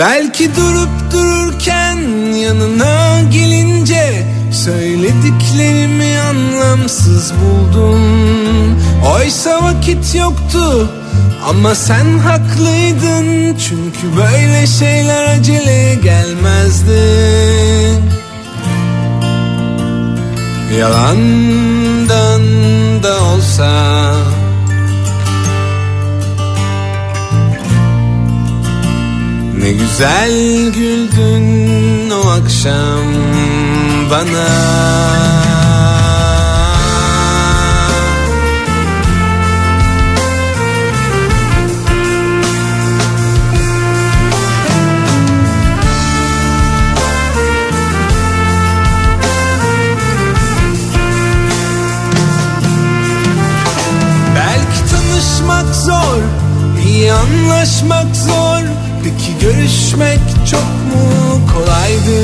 Belki durup dururken yanına gelince Söylediklerimi anlamsız buldum. Oysa vakit yoktu ama sen haklıydın. Çünkü böyle şeyler acele gelmezdi. Yalandan da olsa Ne güzel güldün o akşam bana. Belki tanışmak zor, iyi anlaşmak zor Peki görüşmek çok mu kolaydı?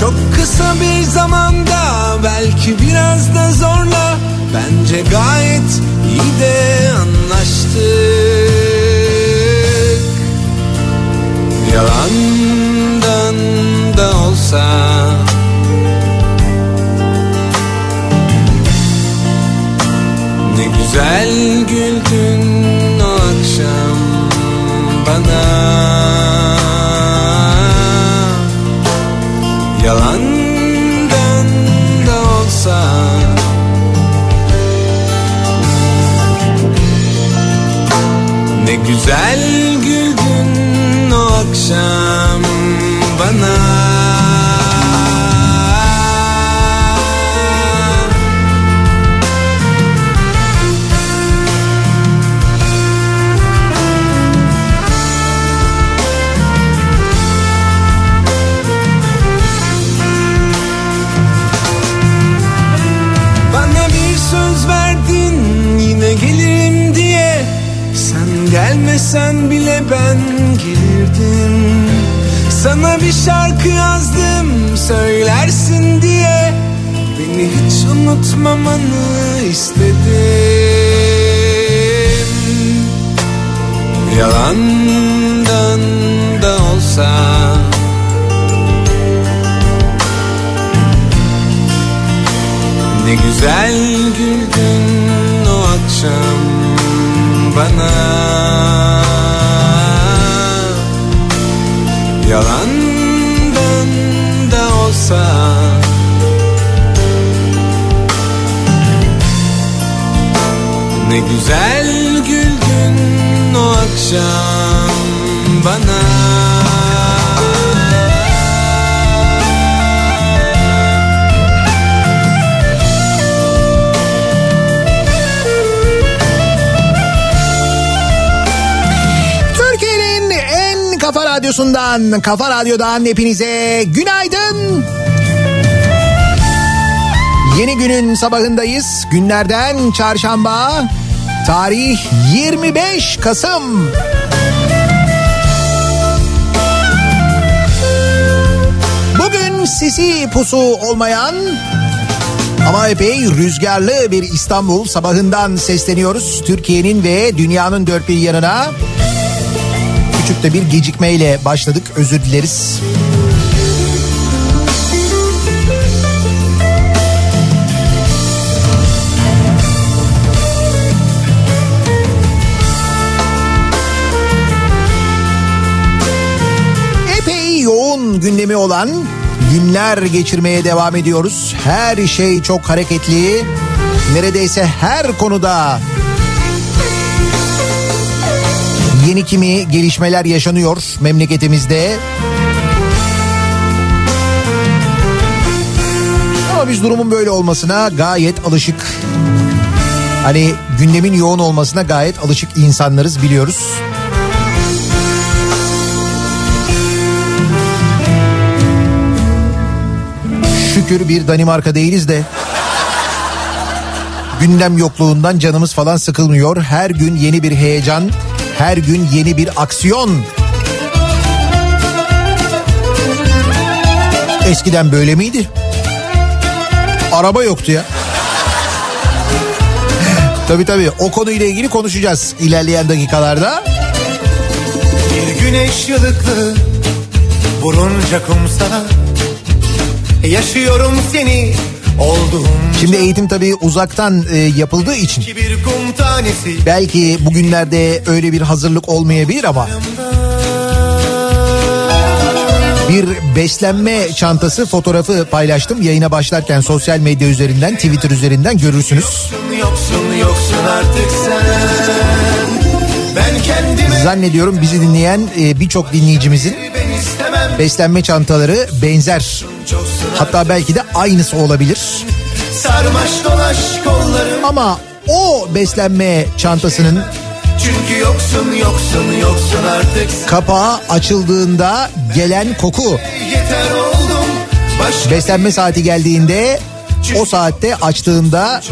Çok kısa bir zamanda belki biraz da zorla Bence gayet iyi de anlaştık. Yalandan da olsa. Ne güzel güldün bana. Yalandan da olsa. Ne güzel güldün o akşam gelmesen bile ben gelirdim Sana bir şarkı yazdım söylersin diye. Beni hiç unutmamanı istedim. Yalandan da olsa. Ne güzel güldün o akşam bana Yalandan da olsa. Ne güzel güldün o akşam bana radyosundan, kafa radyodan hepinize günaydın. Yeni günün sabahındayız. Günlerden çarşamba. Tarih 25 Kasım. Bugün sisi pusu olmayan ama epey rüzgarlı bir İstanbul sabahından sesleniyoruz. Türkiye'nin ve dünyanın dört bir yanına. Küçük de bir gecikmeyle başladık özür dileriz. Epey yoğun gündemi olan günler geçirmeye devam ediyoruz. Her şey çok hareketli. Neredeyse her konuda yeni kimi gelişmeler yaşanıyor memleketimizde. Ama biz durumun böyle olmasına gayet alışık. Hani gündemin yoğun olmasına gayet alışık insanlarız biliyoruz. Şükür bir Danimarka değiliz de gündem yokluğundan canımız falan sıkılmıyor. Her gün yeni bir heyecan, her gün yeni bir aksiyon. Eskiden böyle miydi? Araba yoktu ya. tabii tabii o konuyla ilgili konuşacağız ilerleyen dakikalarda. Bir güneş yılıklı vurunca kumsala Yaşıyorum seni Şimdi eğitim tabii uzaktan e, yapıldığı için. Belki bugünlerde öyle bir hazırlık olmayabilir ama. Bir beslenme çantası fotoğrafı paylaştım. Yayına başlarken sosyal medya üzerinden Twitter üzerinden görürsünüz. Yoksun yoksun artık sen. Ben kendime Zannediyorum bizi dinleyen e, birçok dinleyicimizin beslenme çantaları benzer hatta belki de aynısı olabilir. sarmaş dolaş kollarım. Ama o beslenme çantasının Çünkü yoksun yoksun yoksun artık. kapağı açıldığında gelen koku. Yeter oldum başka beslenme saati geldiğinde o saatte açtığında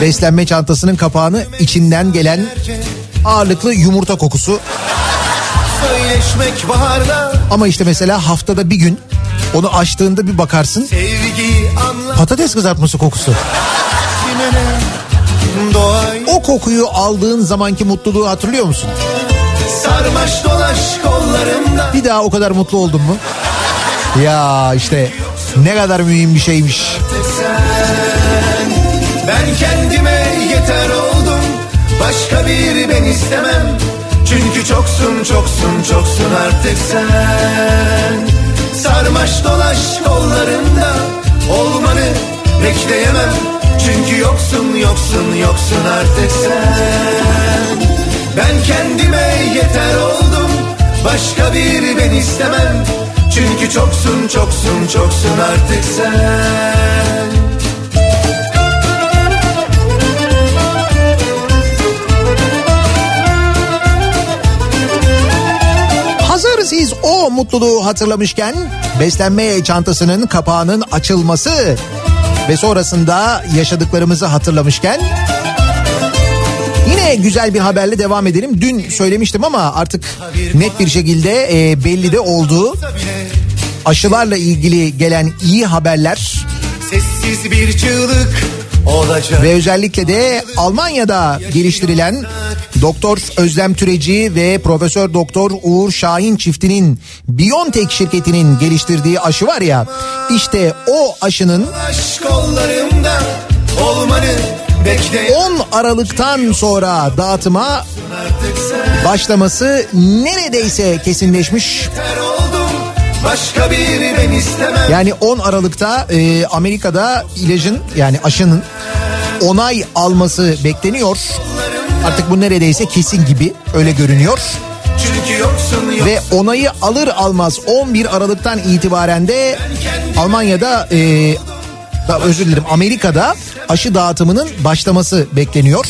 beslenme çantasının kapağını içinden gelen ağırlıklı yumurta kokusu Söyleşmek baharda ama işte mesela haftada bir gün onu açtığında bir bakarsın patates kızartması kokusu. O kokuyu aldığın zamanki mutluluğu hatırlıyor musun? sarmaş dolaş kollarımda Bir daha o kadar mutlu oldun mu? Ya işte ne kadar mühim bir şeymiş. Ben kendime yeter oldum Başka bir ben istemem Çünkü çoksun çoksun çoksun artık sen. Sarmaş dolaş kollarında Olmanı bekleyemem. Çünkü yoksun yoksun yoksun artık sen. Ben kendime yeter oldum Başka bir ben istemem. Çünkü çoksun çoksun çoksun artık sen siz o mutluluğu hatırlamışken beslenme çantasının kapağının açılması ve sonrasında yaşadıklarımızı hatırlamışken yine güzel bir haberle devam edelim. Dün söylemiştim ama artık net bir şekilde e, belli de oldu. Aşılarla ilgili gelen iyi haberler Sessiz bir çığlık olacak ve özellikle de Almanya'da geliştirilen Doktor Özlem Türeci ve Profesör Doktor Uğur Şahin çiftinin Biontech şirketinin geliştirdiği aşı var ya işte o aşının Aşk kollarımda olmanı bekle 10 Aralık'tan sonra dağıtıma başlaması neredeyse kesinleşmiş. Başka bir ben istemem Yani 10 Aralık'ta e, Amerika'da ilacın yani aşının onay alması bekleniyor. Artık bu neredeyse kesin gibi öyle görünüyor. Yoksun Ve onayı alır almaz 11 Aralık'tan itibaren de Almanya'da e, da özür dilerim Amerika'da aşı dağıtımının başlaması bekleniyor.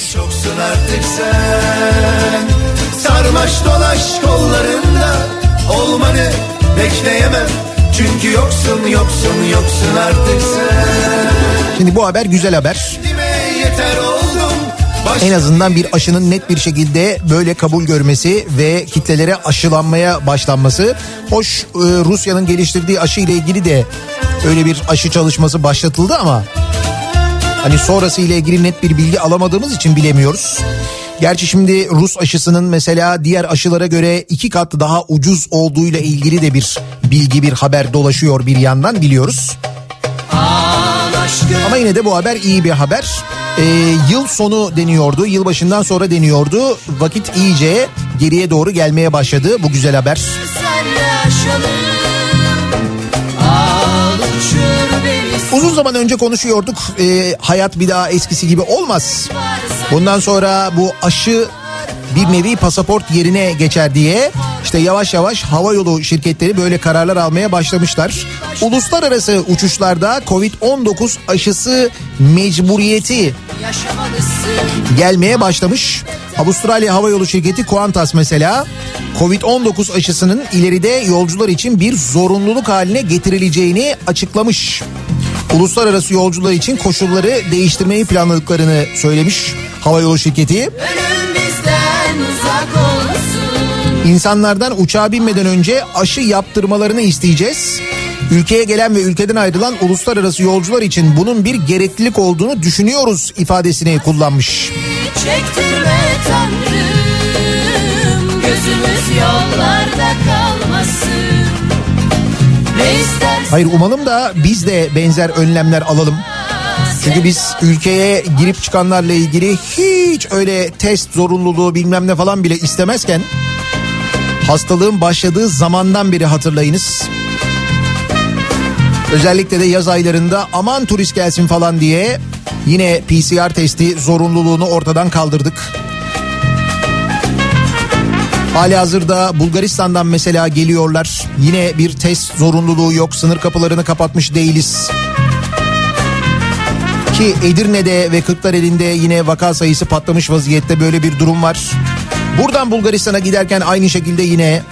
Sarmaş dolaş kollarında Olmanı bekleyemem Çünkü yoksun yoksun yoksun artık sen Şimdi bu haber güzel haber. En azından bir aşının net bir şekilde böyle kabul görmesi ve kitlelere aşılanmaya başlanması. Hoş e, Rusya'nın geliştirdiği aşı ile ilgili de öyle bir aşı çalışması başlatıldı ama hani sonrası ile ilgili net bir bilgi alamadığımız için bilemiyoruz. Gerçi şimdi Rus aşısının mesela diğer aşılara göre iki kat daha ucuz olduğuyla ilgili de bir bilgi bir haber dolaşıyor bir yandan biliyoruz. Ama yine de bu haber iyi bir haber. Ee, yıl sonu deniyordu, yılbaşından sonra deniyordu. Vakit iyice geriye doğru gelmeye başladı. Bu güzel haber. Uzun zaman önce konuşuyorduk. Ee, hayat bir daha eskisi gibi olmaz. Bundan sonra bu aşı bir nevi pasaport yerine geçer diye işte yavaş yavaş hava yolu şirketleri böyle kararlar almaya başlamışlar. Uluslararası uçuşlarda Covid-19 aşısı mecburiyeti gelmeye başlamış. Avustralya Hava Yolu şirketi Qantas mesela Covid-19 aşısının ileride yolcular için bir zorunluluk haline getirileceğini açıklamış. Uluslararası yolcular için koşulları değiştirmeyi planladıklarını söylemiş hava yolu şirketi. Ölüm İnsanlardan uçağa binmeden önce aşı yaptırmalarını isteyeceğiz. Ülkeye gelen ve ülkeden ayrılan uluslararası yolcular için bunun bir gereklilik olduğunu düşünüyoruz ifadesini kullanmış. Çektirme tanrım Gözümüz yollarda kalmasın Hayır umalım da biz de benzer önlemler alalım. Çünkü biz ülkeye girip çıkanlarla ilgili hiç öyle test zorunluluğu bilmem ne falan bile istemezken hastalığın başladığı zamandan beri hatırlayınız. Özellikle de yaz aylarında aman turist gelsin falan diye yine PCR testi zorunluluğunu ortadan kaldırdık. Hali hazırda Bulgaristan'dan mesela geliyorlar. Yine bir test zorunluluğu yok. Sınır kapılarını kapatmış değiliz. Ki Edirne'de ve Kırklareli'nde yine vaka sayısı patlamış vaziyette böyle bir durum var. Buradan Bulgaristan'a giderken aynı şekilde yine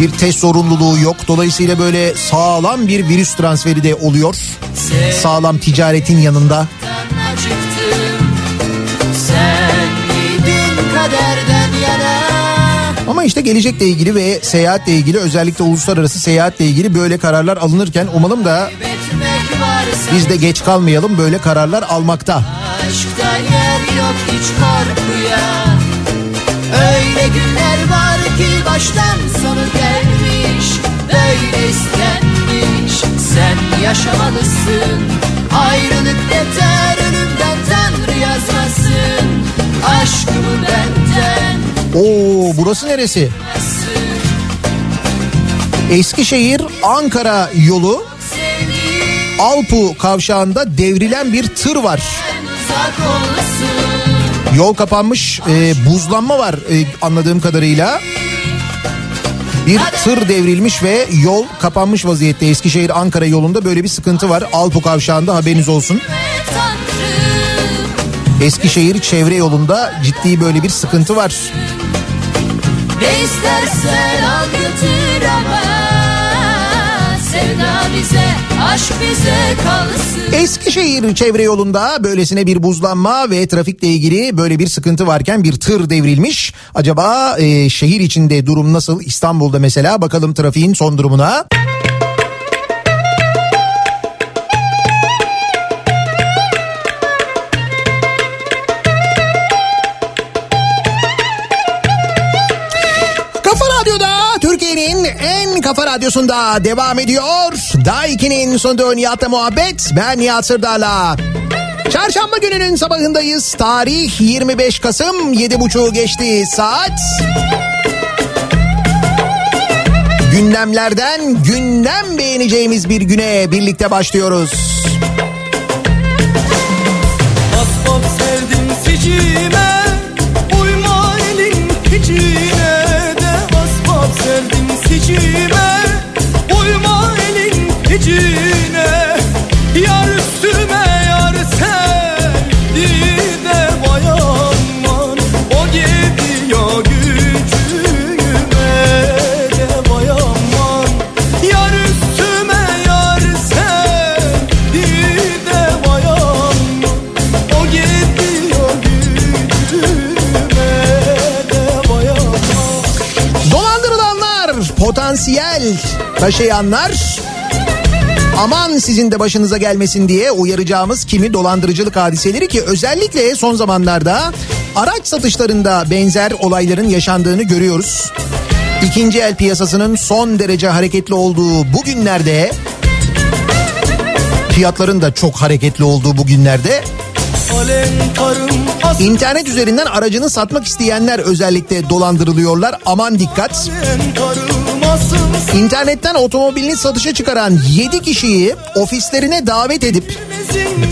bir test zorunluluğu yok. Dolayısıyla böyle sağlam bir virüs transferi de oluyor. Sağlam ticaretin yanında. Ama işte gelecekle ilgili ve seyahatle ilgili özellikle uluslararası seyahatle ilgili böyle kararlar alınırken umalım da biz de geç kalmayalım böyle kararlar almakta. Aşkta yer yok hiç korkuya. Öyle günler var ki baştan sonu gelmiş Böyle istenmiş. Sen yaşamalısın Ayrılık yeter ölümden Tanrı yazmasın. Aşkımı benden Oo burası neresi? Eskişehir Ankara yolu Alpu kavşağında devrilen bir tır var. Yol kapanmış e, buzlanma var e, anladığım kadarıyla. Bir tır devrilmiş ve yol kapanmış vaziyette Eskişehir Ankara yolunda böyle bir sıkıntı var. Alpu kavşağında haberiniz olsun. Eskişehir çevre yolunda ciddi böyle bir sıkıntı var. Ne istersen al götür ama Eskişehir çevre yolunda böylesine bir buzlanma ve trafikle ilgili böyle bir sıkıntı varken bir tır devrilmiş. Acaba e, şehir içinde durum nasıl? İstanbul'da mesela bakalım trafiğin son durumuna. Türkiye'nin en kafa radyosunda devam ediyor. Daha 2'nin sonunda Nihat'la muhabbet. Ben Nihat Sırdar'la. Çarşamba gününün sabahındayız. Tarih 25 Kasım 7.30 geçti saat. Gündemlerden gündem beğeneceğimiz bir güne birlikte başlıyoruz. Asbab sevdim sicime potansiyel taşıyanlar aman sizin de başınıza gelmesin diye uyaracağımız kimi dolandırıcılık hadiseleri ki özellikle son zamanlarda araç satışlarında benzer olayların yaşandığını görüyoruz. İkinci el piyasasının son derece hareketli olduğu bu günlerde fiyatların da çok hareketli olduğu bu günlerde Alem internet üzerinden aracını satmak isteyenler özellikle dolandırılıyorlar. Aman dikkat. asıl İnternetten otomobilini satışa çıkaran 7 kişiyi ofislerine davet edip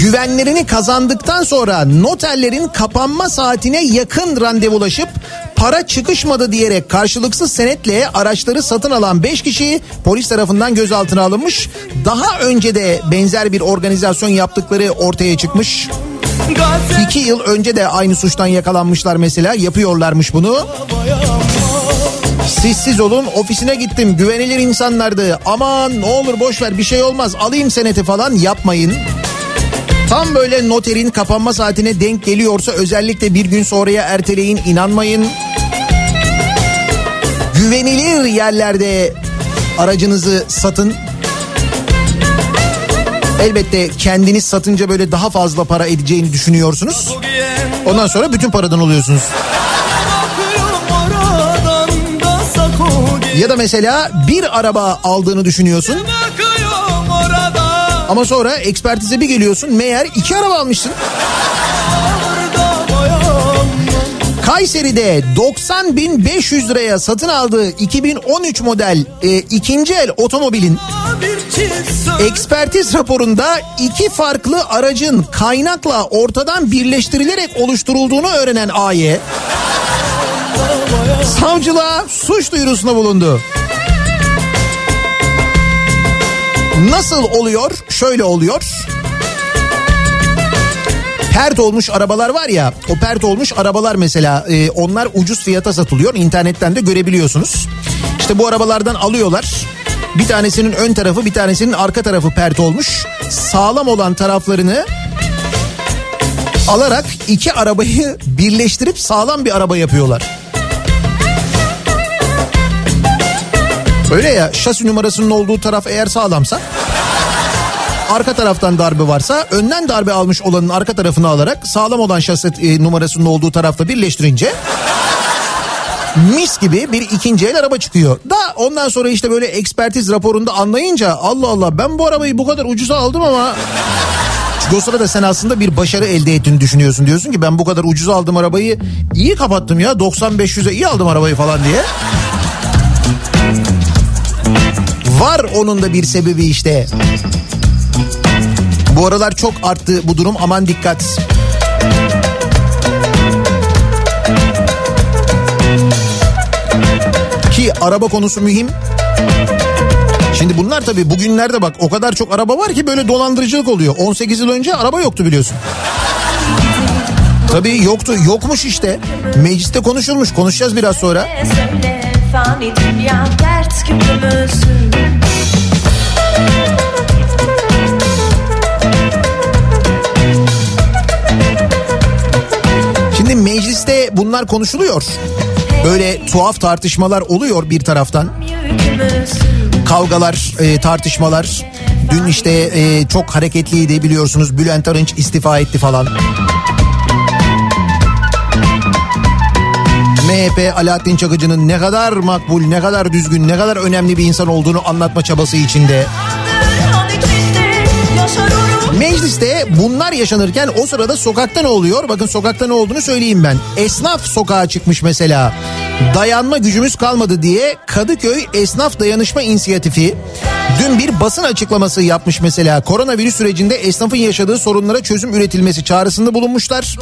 güvenlerini kazandıktan sonra noterlerin kapanma saatine yakın randevulaşıp para çıkışmadı diyerek karşılıksız senetle araçları satın alan 5 kişi polis tarafından gözaltına alınmış. Daha önce de benzer bir organizasyon yaptıkları ortaya çıkmış. 2 yıl önce de aynı suçtan yakalanmışlar mesela yapıyorlarmış bunu. Siz olun ofisine gittim güvenilir insanlardı aman ne olur boş ver bir şey olmaz alayım seneti falan yapmayın. Tam böyle noterin kapanma saatine denk geliyorsa özellikle bir gün sonraya erteleyin inanmayın. Güvenilir yerlerde aracınızı satın. Elbette kendiniz satınca böyle daha fazla para edeceğini düşünüyorsunuz. Ondan sonra bütün paradan oluyorsunuz. Ya da mesela bir araba aldığını düşünüyorsun. Ama sonra ekspertize bir geliyorsun meğer iki araba almışsın. Kayseri'de 90.500 liraya satın aldığı 2013 model e, ikinci el otomobilin ekspertiz raporunda iki farklı aracın kaynakla ortadan birleştirilerek oluşturulduğunu öğrenen AY savcılığa suç duyurusunda bulundu. Nasıl oluyor? Şöyle oluyor. Pert olmuş arabalar var ya o pert olmuş arabalar mesela e, onlar ucuz fiyata satılıyor internetten de görebiliyorsunuz. İşte bu arabalardan alıyorlar bir tanesinin ön tarafı bir tanesinin arka tarafı pert olmuş sağlam olan taraflarını alarak iki arabayı birleştirip sağlam bir araba yapıyorlar. Öyle ya şasi numarasının olduğu taraf eğer sağlamsa arka taraftan darbe varsa önden darbe almış olanın arka tarafını alarak sağlam olan şasi e, numarasının olduğu tarafta birleştirince mis gibi bir ikinci el araba çıkıyor. Da ondan sonra işte böyle ekspertiz raporunda anlayınca Allah Allah ben bu arabayı bu kadar ucuza aldım ama çünkü o sırada sen aslında bir başarı elde ettiğini düşünüyorsun. Diyorsun ki ben bu kadar ucuza aldım arabayı iyi kapattım ya 90-500'e iyi aldım arabayı falan diye. Var onun da bir sebebi işte. Bu aralar çok arttı bu durum aman dikkat. Ki araba konusu mühim. Şimdi bunlar tabii bugünlerde bak o kadar çok araba var ki böyle dolandırıcılık oluyor. 18 yıl önce araba yoktu biliyorsun. Tabii yoktu yokmuş işte. Mecliste konuşulmuş konuşacağız biraz sonra. Söyle fani dünya dert gibi mecliste bunlar konuşuluyor. Böyle tuhaf tartışmalar oluyor bir taraftan. Kavgalar, e, tartışmalar. Dün işte e, çok hareketliydi biliyorsunuz. Bülent Arınç istifa etti falan. MHP Alaaddin Çakıcı'nın ne kadar makbul, ne kadar düzgün, ne kadar önemli bir insan olduğunu anlatma çabası içinde yaşarım. Mecliste bunlar yaşanırken o sırada sokakta ne oluyor? Bakın sokakta ne olduğunu söyleyeyim ben. Esnaf sokağa çıkmış mesela. Dayanma gücümüz kalmadı diye Kadıköy Esnaf Dayanışma İnisiyatifi dün bir basın açıklaması yapmış mesela. Koronavirüs sürecinde esnafın yaşadığı sorunlara çözüm üretilmesi çağrısında bulunmuşlar.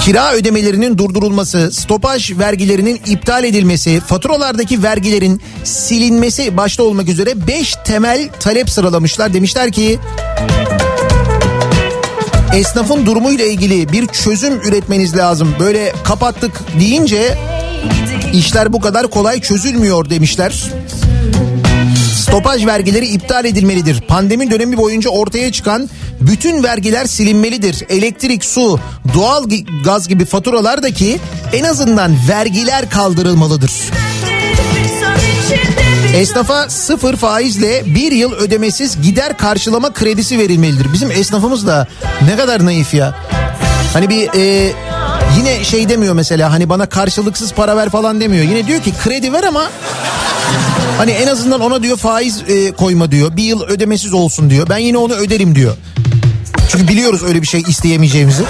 Kira ödemelerinin durdurulması, stopaj vergilerinin iptal edilmesi, faturalardaki vergilerin silinmesi başta olmak üzere 5 temel talep sıralamışlar. Demişler ki esnafın durumuyla ilgili bir çözüm üretmeniz lazım. Böyle kapattık deyince işler bu kadar kolay çözülmüyor demişler. Stopaj vergileri iptal edilmelidir. Pandemi dönemi boyunca ortaya çıkan bütün vergiler silinmelidir. Elektrik, su, doğal gaz gibi faturalardaki en azından vergiler kaldırılmalıdır. Esnafa sıfır faizle bir yıl ödemesiz gider karşılama kredisi verilmelidir. Bizim esnafımız da ne kadar naif ya. Hani bir e, yine şey demiyor mesela hani bana karşılıksız para ver falan demiyor. Yine diyor ki kredi ver ama hani en azından ona diyor faiz e, koyma diyor. Bir yıl ödemesiz olsun diyor. Ben yine onu öderim diyor. Çünkü biliyoruz öyle bir şey isteyemeyeceğimizi.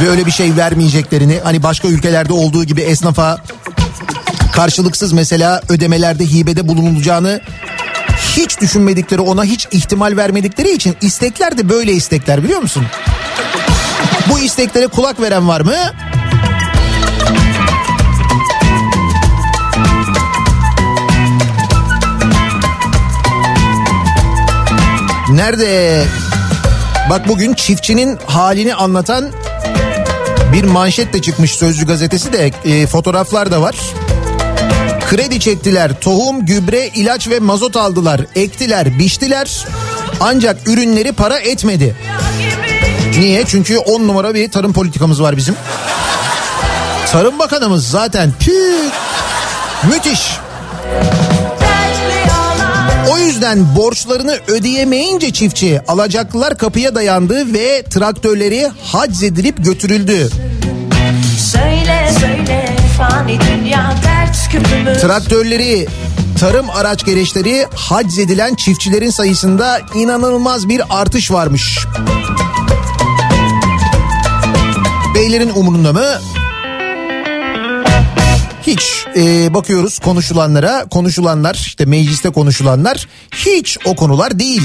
Ve öyle bir şey vermeyeceklerini. Hani başka ülkelerde olduğu gibi esnafa karşılıksız mesela ödemelerde hibede bulunulacağını hiç düşünmedikleri ona hiç ihtimal vermedikleri için istekler de böyle istekler biliyor musun? Bu isteklere kulak veren var mı? Nerede? Bak bugün çiftçinin halini anlatan bir manşet de çıkmış Sözcü gazetesi de e, fotoğraflar da var. Kredi çektiler, tohum, gübre, ilaç ve mazot aldılar, ektiler, biçtiler. Ancak ürünleri para etmedi. Niye? Çünkü on numara bir tarım politikamız var bizim. Tarım Bakanımız zaten pü müthiş. O yüzden borçlarını ödeyemeyince çiftçi alacaklılar kapıya dayandı ve traktörleri haczedilip götürüldü. Söyle söyle fani dünya dert ters küpümüz Traktörleri, tarım araç gereçleri hac edilen çiftçilerin sayısında inanılmaz bir artış varmış. Beylerin umurunda mı? Hiç e, bakıyoruz konuşulanlara, konuşulanlar işte mecliste konuşulanlar hiç o konular değil.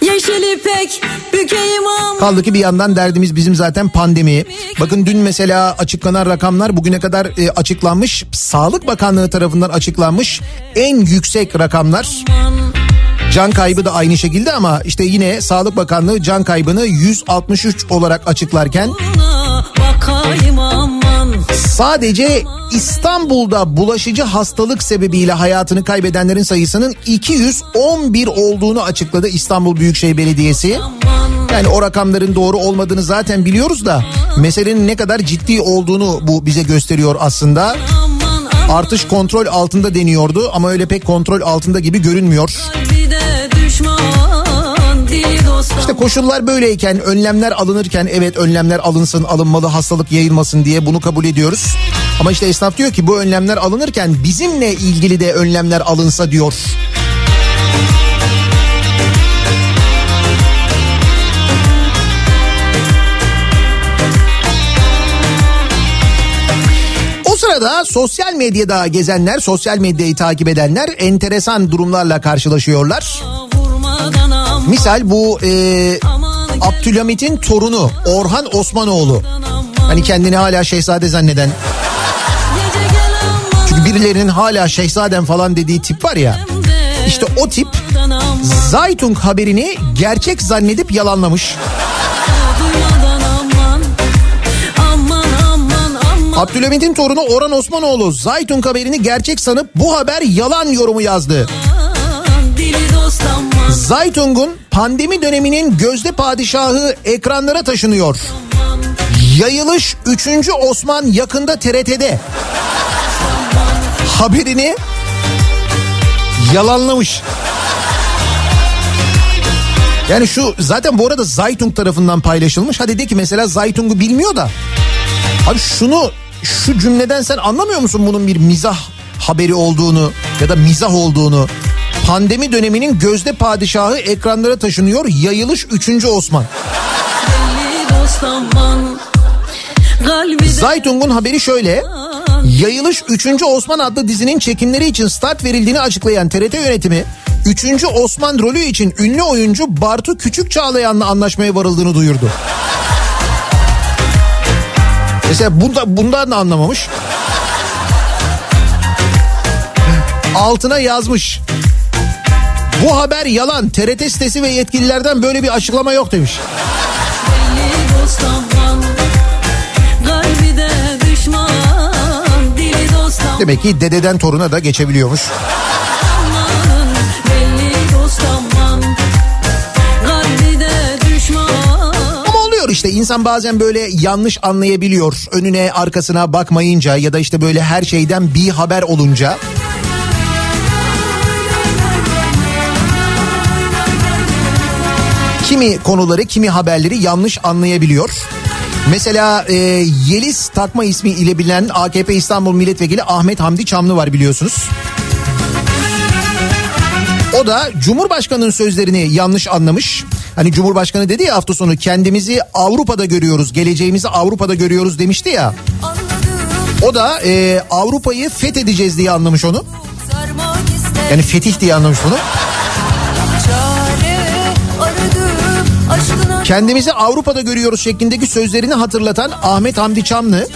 Yeşil ipek Kaldı ki bir yandan derdimiz bizim zaten pandemi. Bakın dün mesela açıklanan rakamlar bugüne kadar e, açıklanmış. Sağlık Bakanlığı tarafından açıklanmış en yüksek rakamlar. Can kaybı da aynı şekilde ama işte yine Sağlık Bakanlığı can kaybını 163 olarak açıklarken aman sadece İstanbul'da bulaşıcı hastalık sebebiyle hayatını kaybedenlerin sayısının 211 olduğunu açıkladı İstanbul Büyükşehir Belediyesi. Yani o rakamların doğru olmadığını zaten biliyoruz da meselenin ne kadar ciddi olduğunu bu bize gösteriyor aslında. Artış kontrol altında deniyordu ama öyle pek kontrol altında gibi görünmüyor. İşte koşullar böyleyken önlemler alınırken evet önlemler alınsın alınmalı hastalık yayılmasın diye bunu kabul ediyoruz. Ama işte esnaf diyor ki bu önlemler alınırken bizimle ilgili de önlemler alınsa diyor. Sırada sosyal medyada gezenler, sosyal medyayı takip edenler enteresan durumlarla karşılaşıyorlar. Misal bu e, Abdülhamit'in torunu Orhan Osmanoğlu. Hani kendini hala şehzade zanneden. Çünkü birilerinin hala şehzadem falan dediği tip var ya. İşte o tip Zaytung haberini gerçek zannedip yalanlamış. Abdülhamit'in torunu Orhan Osmanoğlu Zaytung haberini gerçek sanıp bu haber yalan yorumu yazdı. Zaytung'un pandemi döneminin gözde padişahı ekranlara taşınıyor. Yayılış 3. Osman yakında TRT'de. Haberini yalanlamış. Yani şu zaten bu arada Zaytung tarafından paylaşılmış. Hadi de ki mesela Zaytung'u bilmiyor da. Abi şunu şu cümleden sen anlamıyor musun bunun bir mizah haberi olduğunu ya da mizah olduğunu? Pandemi döneminin gözde padişahı ekranlara taşınıyor. Yayılış 3. Osman. Zaytung'un haberi şöyle. Yayılış 3. Osman adlı dizinin çekimleri için start verildiğini açıklayan TRT yönetimi 3. Osman rolü için ünlü oyuncu Bartu Küçük Çağlayan'la anlaşmaya varıldığını duyurdu. Mesela bunda, bundan da anlamamış. Altına yazmış. Bu haber yalan. TRT sitesi ve yetkililerden böyle bir açıklama yok demiş. Demek ki dededen toruna da geçebiliyormuş. İşte insan bazen böyle yanlış anlayabiliyor. Önüne arkasına bakmayınca ya da işte böyle her şeyden bir haber olunca. Kimi konuları, kimi haberleri yanlış anlayabiliyor. Mesela e, Yeliz takma ismi ile bilinen AKP İstanbul Milletvekili Ahmet Hamdi Çamlı var biliyorsunuz. Da Cumhurbaşkanı'nın sözlerini yanlış anlamış. Hani Cumhurbaşkanı dedi ya hafta sonu kendimizi Avrupa'da görüyoruz, geleceğimizi Avrupa'da görüyoruz demişti ya. O da e, Avrupa'yı fethedeceğiz diye anlamış onu. Yani fetih diye anlamış aşkına Kendimizi Avrupa'da görüyoruz şeklindeki sözlerini hatırlatan Ahmet Hamdi Çamlı.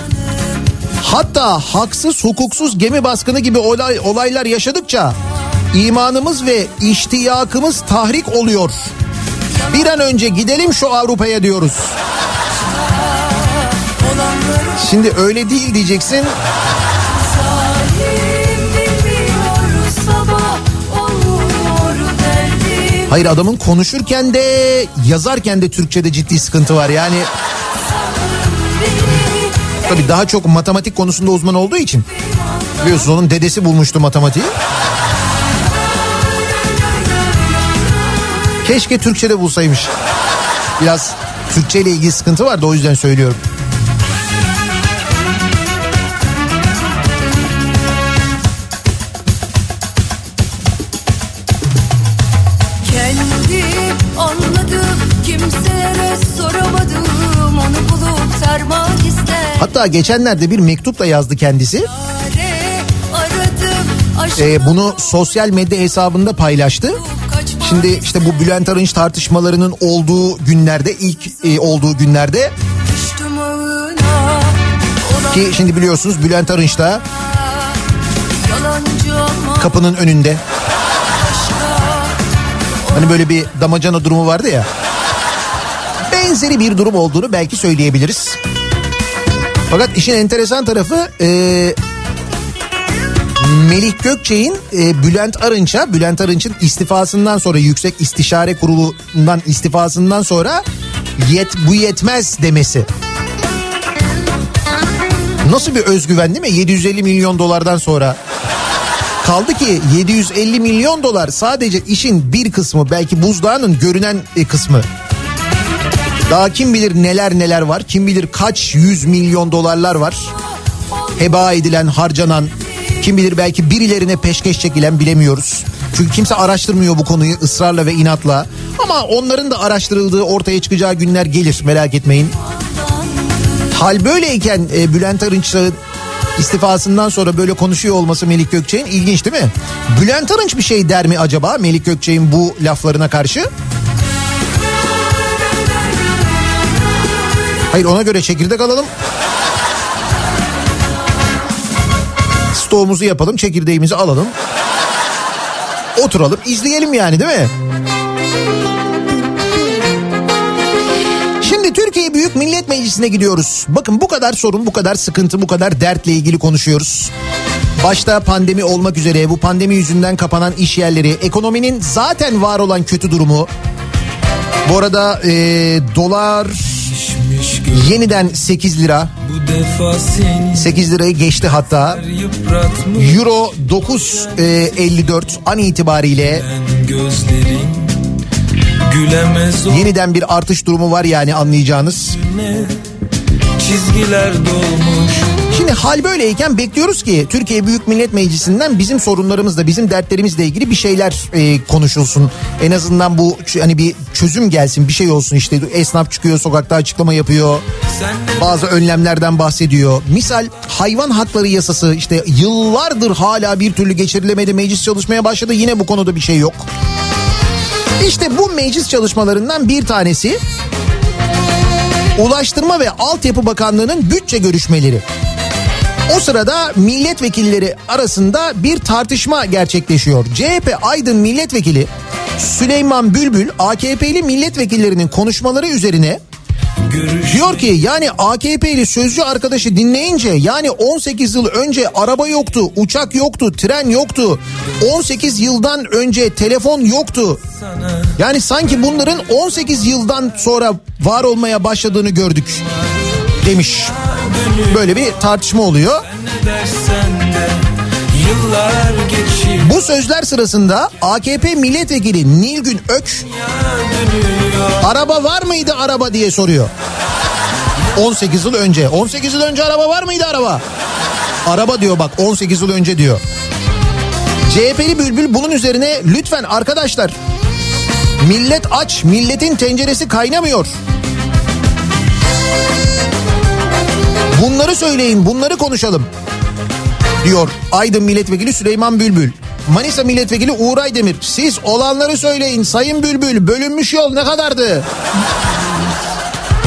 Hatta haksız hukuksuz gemi baskını gibi olay, olaylar yaşadıkça imanımız ve iştiyakımız tahrik oluyor. Bir an önce gidelim şu Avrupa'ya diyoruz. Şimdi öyle değil diyeceksin. Hayır adamın konuşurken de yazarken de Türkçe'de ciddi sıkıntı var. Yani tabii daha çok matematik konusunda uzman olduğu için. Biliyorsunuz onun dedesi bulmuştu matematiği. Keşke Türkçe'de bulsaymış. Biraz Türkçe ile ilgili sıkıntı vardı o yüzden söylüyorum. Hatta geçenlerde bir mektup da yazdı kendisi. Ee, bunu sosyal medya hesabında paylaştı. Şimdi işte bu Bülent Arınç tartışmalarının olduğu günlerde ilk e, olduğu günlerde ki şimdi biliyorsunuz Bülent Arınç da kapının önünde. Hani böyle bir damacana durumu vardı ya. Benzeri bir durum olduğunu belki söyleyebiliriz. Fakat işin enteresan tarafı e, Melih Gökçe'nin e, Bülent Arınç'a, Bülent Arınç'ın istifasından sonra Yüksek İstişare Kurulu'ndan istifasından sonra yet bu yetmez demesi. Nasıl bir özgüven değil mi? 750 milyon dolardan sonra. Kaldı ki 750 milyon dolar sadece işin bir kısmı belki buzdağının görünen e, kısmı. Daha kim bilir neler neler var. Kim bilir kaç yüz milyon dolarlar var. Heba edilen, harcanan, kim bilir belki birilerine peşkeş çekilen bilemiyoruz. Çünkü kimse araştırmıyor bu konuyu ısrarla ve inatla. Ama onların da araştırıldığı ortaya çıkacağı günler gelir merak etmeyin. Hal böyleyken e, Bülent Arınç'ın istifasından sonra böyle konuşuyor olması Melik Gökçe'nin ilginç değil mi? Bülent Arınç bir şey der mi acaba Melik Gökçe'nin bu laflarına karşı? Hayır ona göre çekirdek alalım. Stoğumuzu yapalım, çekirdeğimizi alalım. Oturalım, izleyelim yani değil mi? Şimdi Türkiye Büyük Millet Meclisi'ne gidiyoruz. Bakın bu kadar sorun, bu kadar sıkıntı, bu kadar dertle ilgili konuşuyoruz. Başta pandemi olmak üzere bu pandemi yüzünden kapanan iş yerleri, ekonominin zaten var olan kötü durumu. Bu arada e, dolar yeniden 8 lira. Bu defa seni 8 lirayı geçti hatta. Euro 9.54 an itibariyle yeniden bir artış durumu var yani anlayacağınız. Çizgiler dolmuş Şimdi hal böyleyken bekliyoruz ki Türkiye Büyük Millet Meclisi'nden bizim sorunlarımızla bizim dertlerimizle ilgili bir şeyler e, konuşulsun. En azından bu hani bir çözüm gelsin bir şey olsun işte esnaf çıkıyor sokakta açıklama yapıyor. Bazı önlemlerden bahsediyor. Misal hayvan hakları yasası işte yıllardır hala bir türlü geçirilemedi meclis çalışmaya başladı yine bu konuda bir şey yok. İşte bu meclis çalışmalarından bir tanesi Ulaştırma ve Altyapı Bakanlığı'nın bütçe görüşmeleri. O sırada milletvekilleri arasında bir tartışma gerçekleşiyor. CHP Aydın milletvekili Süleyman Bülbül AKP'li milletvekillerinin konuşmaları üzerine Diyor ki yani AKP'li sözcü arkadaşı dinleyince yani 18 yıl önce araba yoktu, uçak yoktu, tren yoktu. 18 yıldan önce telefon yoktu. Yani sanki bunların 18 yıldan sonra var olmaya başladığını gördük demiş. Böyle bir tartışma oluyor. Bu sözler sırasında AKP milletvekili Nilgün Ök araba var mıydı araba diye soruyor. 18 yıl önce. 18 yıl önce araba var mıydı araba? Araba diyor bak 18 yıl önce diyor. CHP'li Bülbül bunun üzerine lütfen arkadaşlar millet aç milletin tenceresi kaynamıyor. Bunları söyleyin bunları konuşalım diyor Aydın Milletvekili Süleyman Bülbül. Manisa Milletvekili Uğur Aydemir siz olanları söyleyin Sayın Bülbül bölünmüş yol ne kadardı?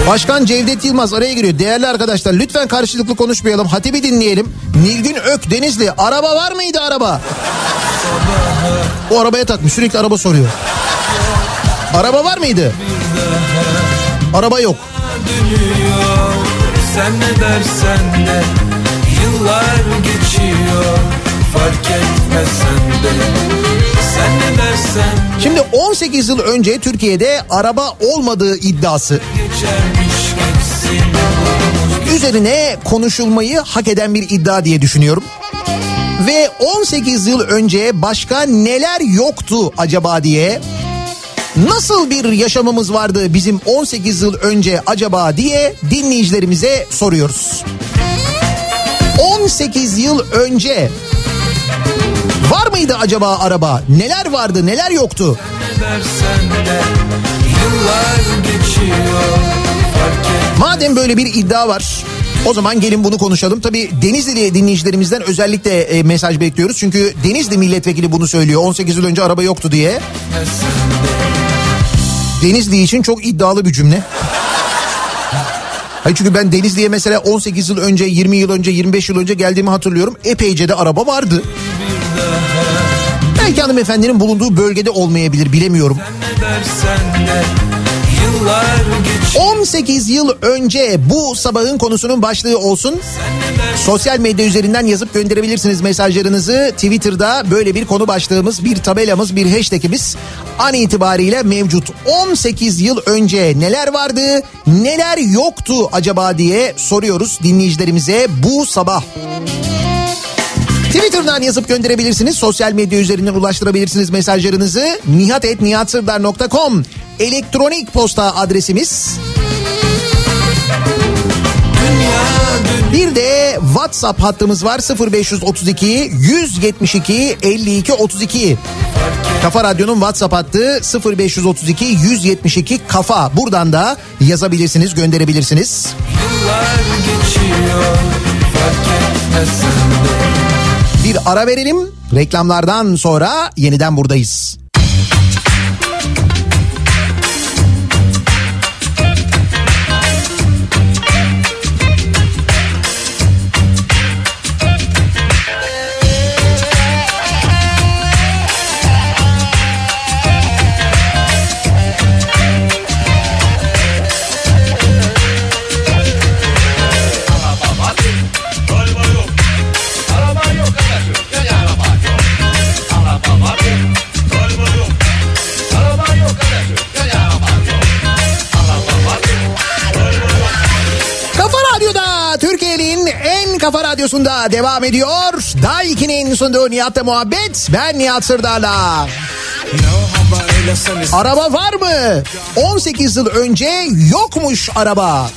Başkan Cevdet Yılmaz araya giriyor. Değerli arkadaşlar lütfen karşılıklı konuşmayalım. Hatibi dinleyelim. Nilgün Ök Denizli araba var mıydı araba? O arabaya takmış sürekli araba soruyor. Araba var mıydı? Araba yok. Sen ne dersen de Yıllar geçiyor Fark etmesen de. Sen ne dersen Şimdi 18 yıl önce Türkiye'de araba olmadığı iddiası. Üzerine konuşulmayı hak eden bir iddia diye düşünüyorum. Ve 18 yıl önce başka neler yoktu acaba diye nasıl bir yaşamımız vardı bizim 18 yıl önce acaba diye dinleyicilerimize soruyoruz. 18 yıl önce var mıydı acaba araba? Neler vardı, neler yoktu? Madem böyle bir iddia var O zaman gelin bunu konuşalım. Tabii Denizli dinleyicilerimizden özellikle e, mesaj bekliyoruz. Çünkü Denizli milletvekili bunu söylüyor. 18 yıl önce araba yoktu diye. Denizli için çok iddialı bir cümle. Hayır çünkü ben Denizli'ye mesela 18 yıl önce, 20 yıl önce, 25 yıl önce geldiğimi hatırlıyorum. Epeyce de araba vardı. Belki hanımefendinin bulunduğu bölgede olmayabilir bilemiyorum. Ne dersen de 18 yıl önce bu sabahın konusunun başlığı olsun. Sosyal medya üzerinden yazıp gönderebilirsiniz mesajlarınızı. Twitter'da böyle bir konu başlığımız, bir tabelamız, bir hashtagimiz an itibariyle mevcut. 18 yıl önce neler vardı, neler yoktu acaba diye soruyoruz dinleyicilerimize bu sabah. Twitter'dan yazıp gönderebilirsiniz. Sosyal medya üzerinden ulaştırabilirsiniz mesajlarınızı. nihatetnihatsırdar.com elektronik posta adresimiz. Bir de WhatsApp hattımız var 0532 172 52 32. Kafa Radyo'nun WhatsApp hattı 0532 172 kafa. Buradan da yazabilirsiniz, gönderebilirsiniz. yıllar geçiyor Bir ara verelim. Reklamlardan sonra yeniden buradayız. Kafa radyosunda devam ediyor. Daiki'nin sunduğu Nihat'la muhabbet. Ben Nihat Sırdar'la. Araba var mı? 18 yıl önce yokmuş araba.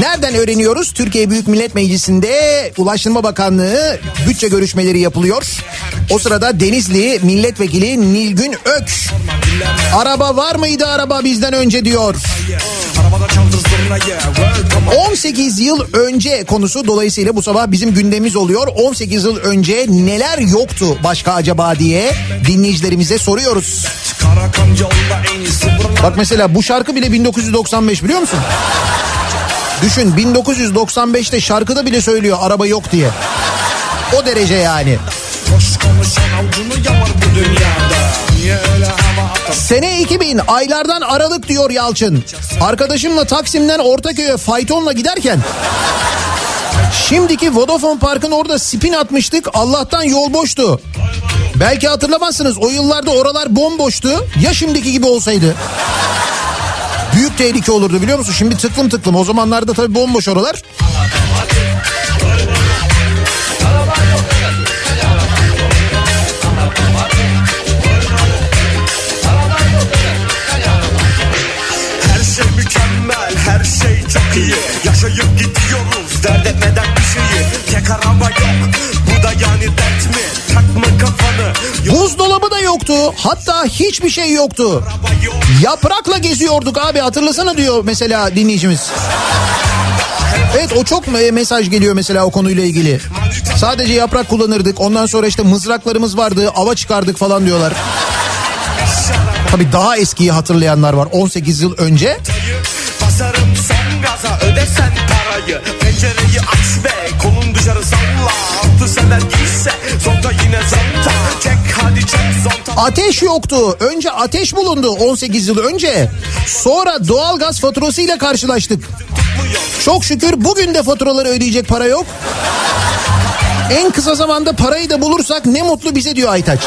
Nereden öğreniyoruz? Türkiye Büyük Millet Meclisi'nde Ulaştırma Bakanlığı bütçe görüşmeleri yapılıyor. O sırada Denizli Milletvekili Nilgün Ök araba var mıydı araba bizden önce diyor. 18 yıl önce konusu dolayısıyla bu sabah bizim gündemimiz oluyor. 18 yıl önce neler yoktu başka acaba diye dinleyicilerimize soruyoruz. Bak mesela bu şarkı bile 1995 biliyor musun? Düşün 1995'te şarkıda bile söylüyor araba yok diye. O derece yani. Sene 2000 aylardan Aralık diyor Yalçın. Arkadaşımla Taksim'den Ortaköy'e faytonla giderken şimdiki Vodafone Park'ın orada spin atmıştık. Allah'tan yol boştu. Belki hatırlamazsınız o yıllarda oralar bomboştu. Ya şimdiki gibi olsaydı? Büyük tehlike olurdu biliyor musun? Şimdi tıklım tıklım. O zamanlarda tabii bomboş oralar. İyi Yaşayıp gidiyoruz, dert etmeden bir şeyi Tek araba yok, bu da yani dert mi? Takma kafanı, yok Buzdolabı da yoktu. Hatta hiçbir şey yoktu. yok Yaprakla geziyorduk abi hatırlasana diyor mesela dinleyicimiz. Evet o çok me- mesaj geliyor mesela o konuyla ilgili. Sadece yaprak kullanırdık. Ondan sonra işte mızraklarımız vardı. Ava çıkardık falan diyorlar. Tabii daha eskiyi hatırlayanlar var 18 yıl önce. Gaza, ödesen parayı Pencereyi aç ve kolun dışarı salla Altı sener giyse, zonta yine zonta Çek hadi çek zonta Ateş yoktu. Önce ateş bulundu 18 yıl önce. Sonra doğalgaz faturasıyla karşılaştık. Çok şükür bugün de faturaları ödeyecek para yok. En kısa zamanda parayı da bulursak ne mutlu bize diyor Aytaç.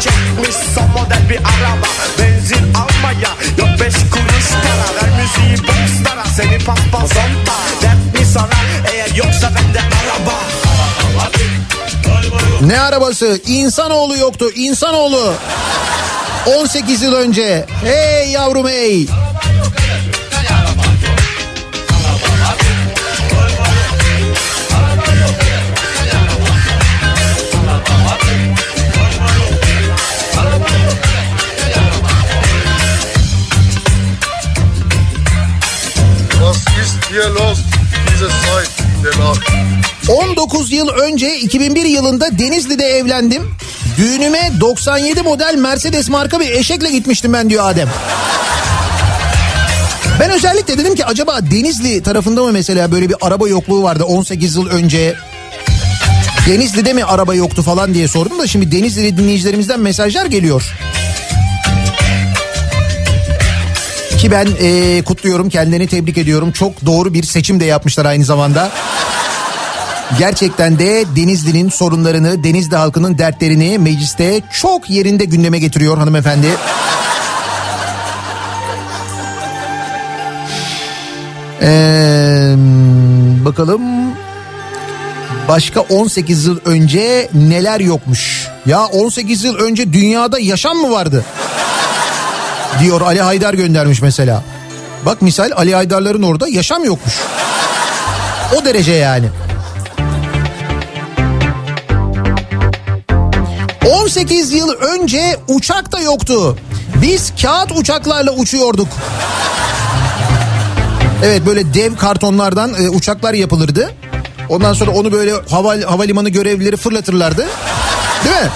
Çekmiş son model bir araba Benzin almaya yok beş kuruş para Ver müziği boxlara seni paspas Dert mi sana eğer yoksa bende araba Ne arabası? İnsanoğlu yoktu. İnsanoğlu. 18 yıl önce. Hey yavrum hey. 19 yıl önce 2001 yılında Denizli'de evlendim. Düğünüme 97 model Mercedes marka bir eşekle gitmiştim ben diyor Adem. Ben özellikle dedim ki acaba Denizli tarafında mı mesela böyle bir araba yokluğu vardı 18 yıl önce? Denizli'de mi araba yoktu falan diye sordum da şimdi Denizli dinleyicilerimizden mesajlar geliyor. Ki ben e, kutluyorum kendilerini tebrik ediyorum. Çok doğru bir seçim de yapmışlar aynı zamanda. Gerçekten de Denizli'nin sorunlarını, Denizli halkının dertlerini mecliste çok yerinde gündeme getiriyor hanımefendi. Ee, bakalım başka 18 yıl önce neler yokmuş? Ya 18 yıl önce dünyada yaşam mı vardı? Diyor Ali Haydar göndermiş mesela. Bak misal Ali Haydarların orada yaşam yokmuş. O derece yani. 18 yıl önce uçak da yoktu. Biz kağıt uçaklarla uçuyorduk. Evet böyle dev kartonlardan e, uçaklar yapılırdı. Ondan sonra onu böyle hava, havalimanı görevlileri fırlatırlardı. Değil mi?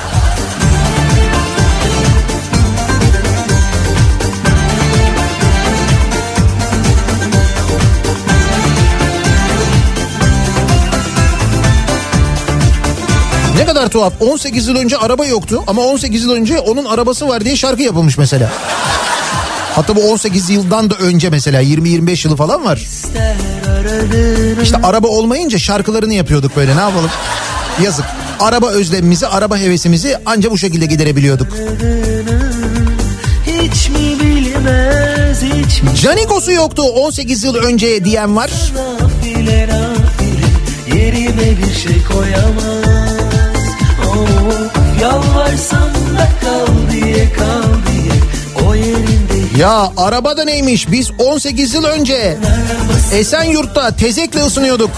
Ne kadar tuhaf. 18 yıl önce araba yoktu ama 18 yıl önce onun arabası var diye şarkı yapılmış mesela. Hatta bu 18 yıldan da önce mesela 20-25 yılı falan var. İşte araba olmayınca şarkılarını yapıyorduk böyle ne yapalım. Yazık. Araba özlemimizi, araba hevesimizi anca bu şekilde giderebiliyorduk. Hiç mi bilmez hiç mi Canikos'u yoktu 18 yıl önce diyen var. Yerime bir şey koyamaz oh, Yalvarsam da kal diye kal diye O yerinde Ya araba da neymiş biz 18 yıl önce Esenyurt'ta tezekle ısınıyorduk.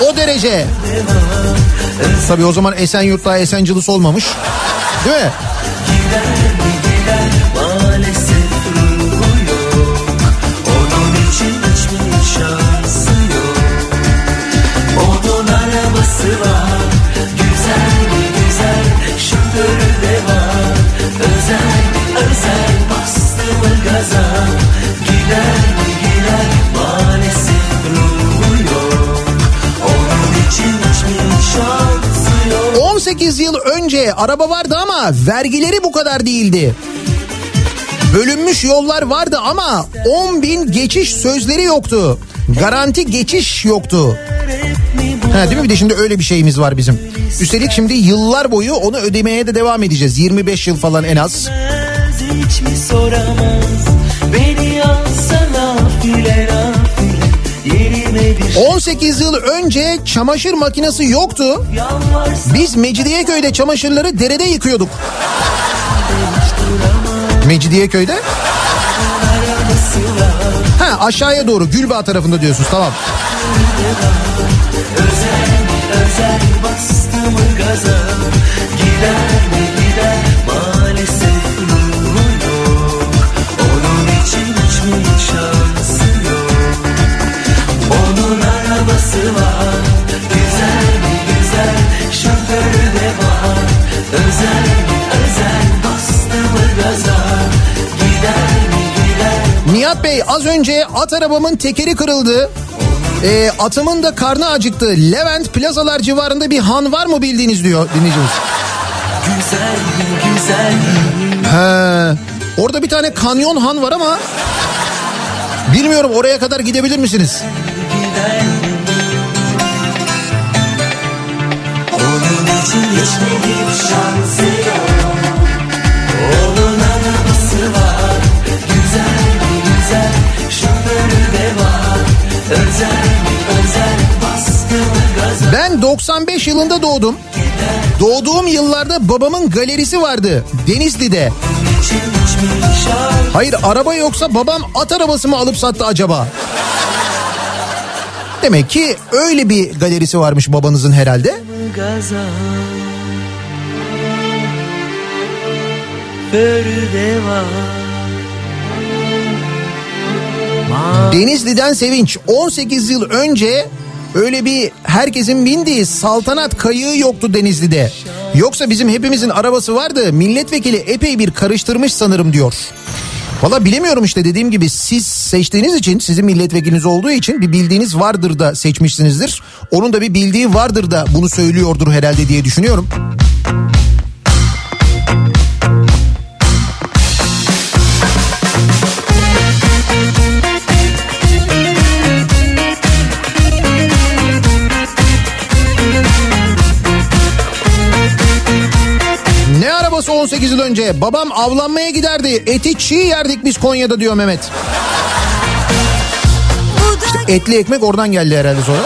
O derece. Tabii o zaman Esenyurt'ta Esencilis olmamış. Değil mi? Şoförü de var Özel özel bastı mı gaza Gider mi gider Maalesef ruhu yok Onun için hiçbir şansı yok 18 yıl önce araba vardı ama vergileri bu kadar değildi. Bölünmüş yollar vardı ama 10 bin geçiş sözleri yoktu. Garanti geçiş yoktu. Ha, değil mi bir de şimdi öyle bir şeyimiz var bizim. Üstelik şimdi yıllar boyu onu ödemeye de devam edeceğiz. 25 yıl falan en az. hiç mi soramaz Beni alsana file nafile Yerime bir 18 yıl önce çamaşır makinesi yoktu. Biz Mecidiyeköy'de çamaşırları derede yıkıyorduk. Mecidiyeköy'de? Ha aşağıya doğru Gülbağ tarafında diyorsunuz tamam. Özel bastı mı gaza. Gider mi gider? Maalesef ruhu yok. Onun için hiçbir şansı yok. Onun arabası var. Güzel mi güzel? Şoförü de var. Özel mi özel? Bastı mı gaza. Gider mi gider? Nihat Bey az önce at arabamın tekeri kırıldı. Ee, atımın da karnı acıktı. Levent plazalar civarında bir han var mı bildiğiniz diyor dinleyicimiz. Güzel güzel He, orada bir tane kanyon han var ama bilmiyorum oraya kadar gidebilir misiniz? gider Onun için hiçbir şansı 95 yılında doğdum. Doğduğum yıllarda babamın galerisi vardı Denizli'de. Hayır araba yoksa babam at arabası mı alıp sattı acaba? Demek ki öyle bir galerisi varmış babanızın herhalde. Denizli'den Sevinç 18 yıl önce öyle bir herkesin bindiği saltanat kayığı yoktu Denizli'de. Yoksa bizim hepimizin arabası vardı. Milletvekili epey bir karıştırmış sanırım diyor. Valla bilemiyorum işte dediğim gibi siz seçtiğiniz için sizin milletvekiliniz olduğu için bir bildiğiniz vardır da seçmişsinizdir. Onun da bir bildiği vardır da bunu söylüyordur herhalde diye düşünüyorum. Arabası 18 yıl önce? Babam avlanmaya giderdi. Eti çiğ yerdik biz Konya'da diyor Mehmet. Etli ekmek oradan geldi herhalde sonra.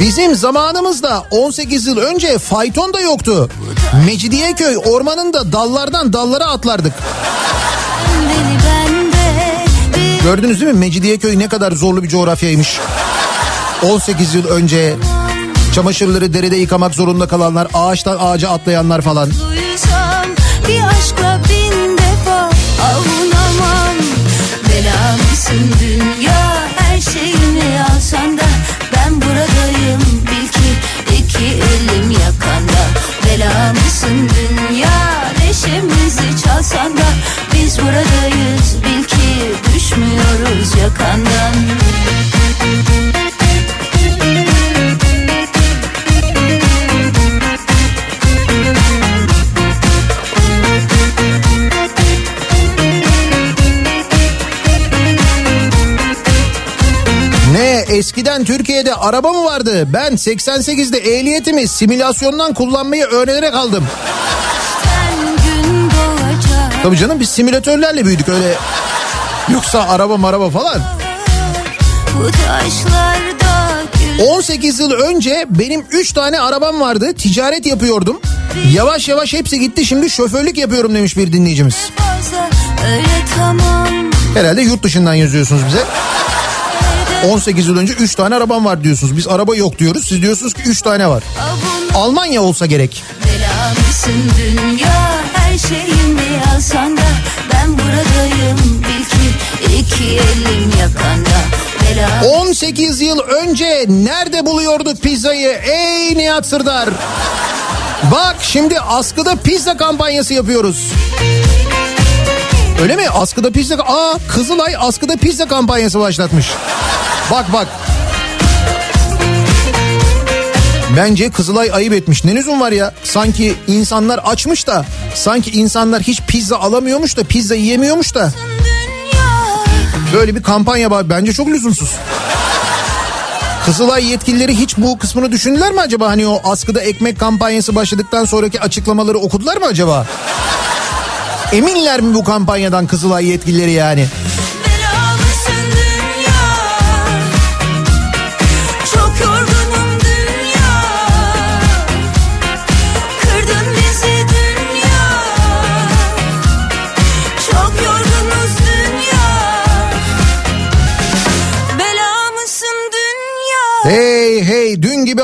Bizim zamanımızda 18 yıl önce fayton da yoktu. Mecidiyeköy ormanında dallardan dallara atlardık. Gördünüz değil mi Mecidiyeköy ne kadar zorlu bir coğrafyaymış. 18 yıl önce çamaşırları derede yıkamak zorunda kalanlar, ağaçtan ağaca atlayanlar falan. Bir aşkla bin defa avunamam Belamsın dünya her şeyini alsan da eskiden Türkiye'de araba mı vardı? Ben 88'de ehliyetimi simülasyondan kullanmayı öğrenerek aldım. Tabii canım biz simülatörlerle büyüdük öyle. Yoksa araba maraba falan. bu taşlarda gül 18 yıl önce benim 3 tane arabam vardı. Ticaret yapıyordum. Yavaş yavaş hepsi gitti şimdi şoförlük yapıyorum demiş bir dinleyicimiz. Herhalde yurt dışından yazıyorsunuz bize. 18 yıl önce 3 tane arabam var diyorsunuz. Biz araba yok diyoruz. Siz diyorsunuz ki 3 tane var. Almanya olsa gerek. belamsın dünya her şeyimi alsan da Ben buradayım bil ki iki elim yakanda Belam 18 yıl önce nerede buluyorduk pizzayı ey Nihat Sırdar? Bak şimdi askıda pizza kampanyası yapıyoruz. Öyle mi? Askıda pizza... Aa Kızılay askıda pizza kampanyası başlatmış. Bak bak. Bence Kızılay ayıp etmiş. Ne lüzum var ya? Sanki insanlar açmış da, sanki insanlar hiç pizza alamıyormuş da, pizza yiyemiyormuş da. Böyle bir kampanya var. Bence çok lüzumsuz. Kızılay yetkilileri hiç bu kısmını düşündüler mi acaba? Hani o askıda ekmek kampanyası başladıktan sonraki açıklamaları okudular mı acaba? Eminler mi bu kampanyadan Kızılay yetkilileri yani?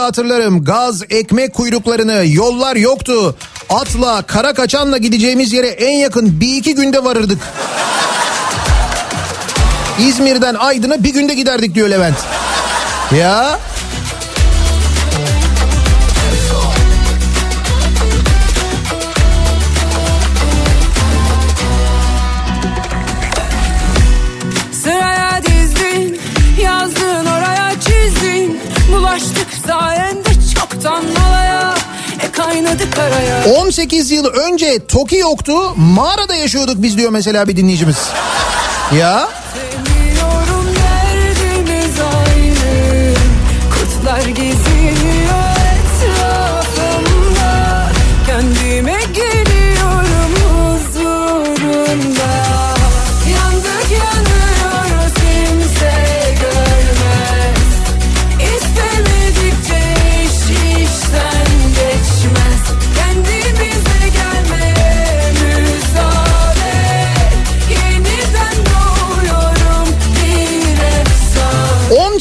Hatırlarım gaz ekmek kuyruklarını yollar yoktu. Atla kara kaçanla gideceğimiz yere en yakın bir iki günde varırdık. İzmir'den Aydın'a bir günde giderdik diyor Levent. Ya 18 yıl önce TOKİ yoktu mağarada yaşıyorduk biz diyor mesela bir dinleyicimiz. Ya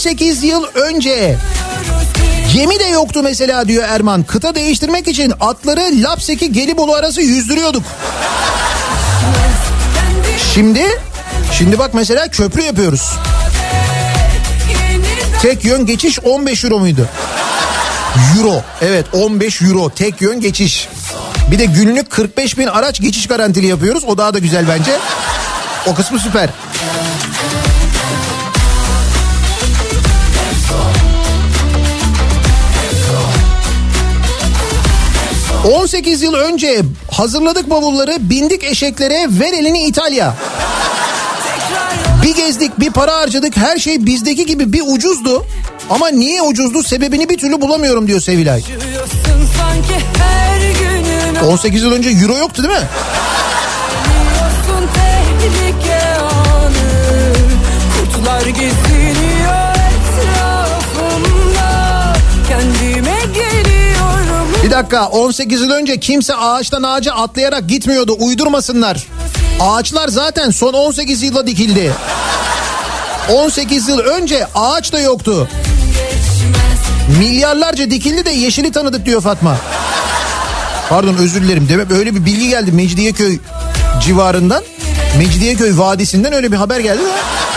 18 yıl önce Gemi de yoktu mesela diyor Erman. Kıta değiştirmek için atları Lapseki Gelibolu arası yüzdürüyorduk. Şimdi şimdi bak mesela köprü yapıyoruz. Tek yön geçiş 15 euro muydu? Euro. Evet 15 euro tek yön geçiş. Bir de günlük 45 bin araç geçiş garantili yapıyoruz. O daha da güzel bence. O kısmı süper. ...18 yıl önce hazırladık bavulları, bindik eşeklere, ver elini İtalya. Bir gezdik, bir para harcadık, her şey bizdeki gibi bir ucuzdu. Ama niye ucuzdu sebebini bir türlü bulamıyorum diyor Sevilay. Yaşıyorsun sanki her günün 18 yıl önce euro yoktu değil mi? Yaşıyorsun tehlike Bir dakika 18 yıl önce kimse ağaçtan ağaca atlayarak gitmiyordu uydurmasınlar. Ağaçlar zaten son 18 yılda dikildi. 18 yıl önce ağaç da yoktu. Milyarlarca dikildi de yeşili tanıdık diyor Fatma. Pardon özür dilerim. Demek öyle bir bilgi geldi Mecidiyeköy civarından. Mecidiyeköy Vadisi'nden öyle bir haber geldi de.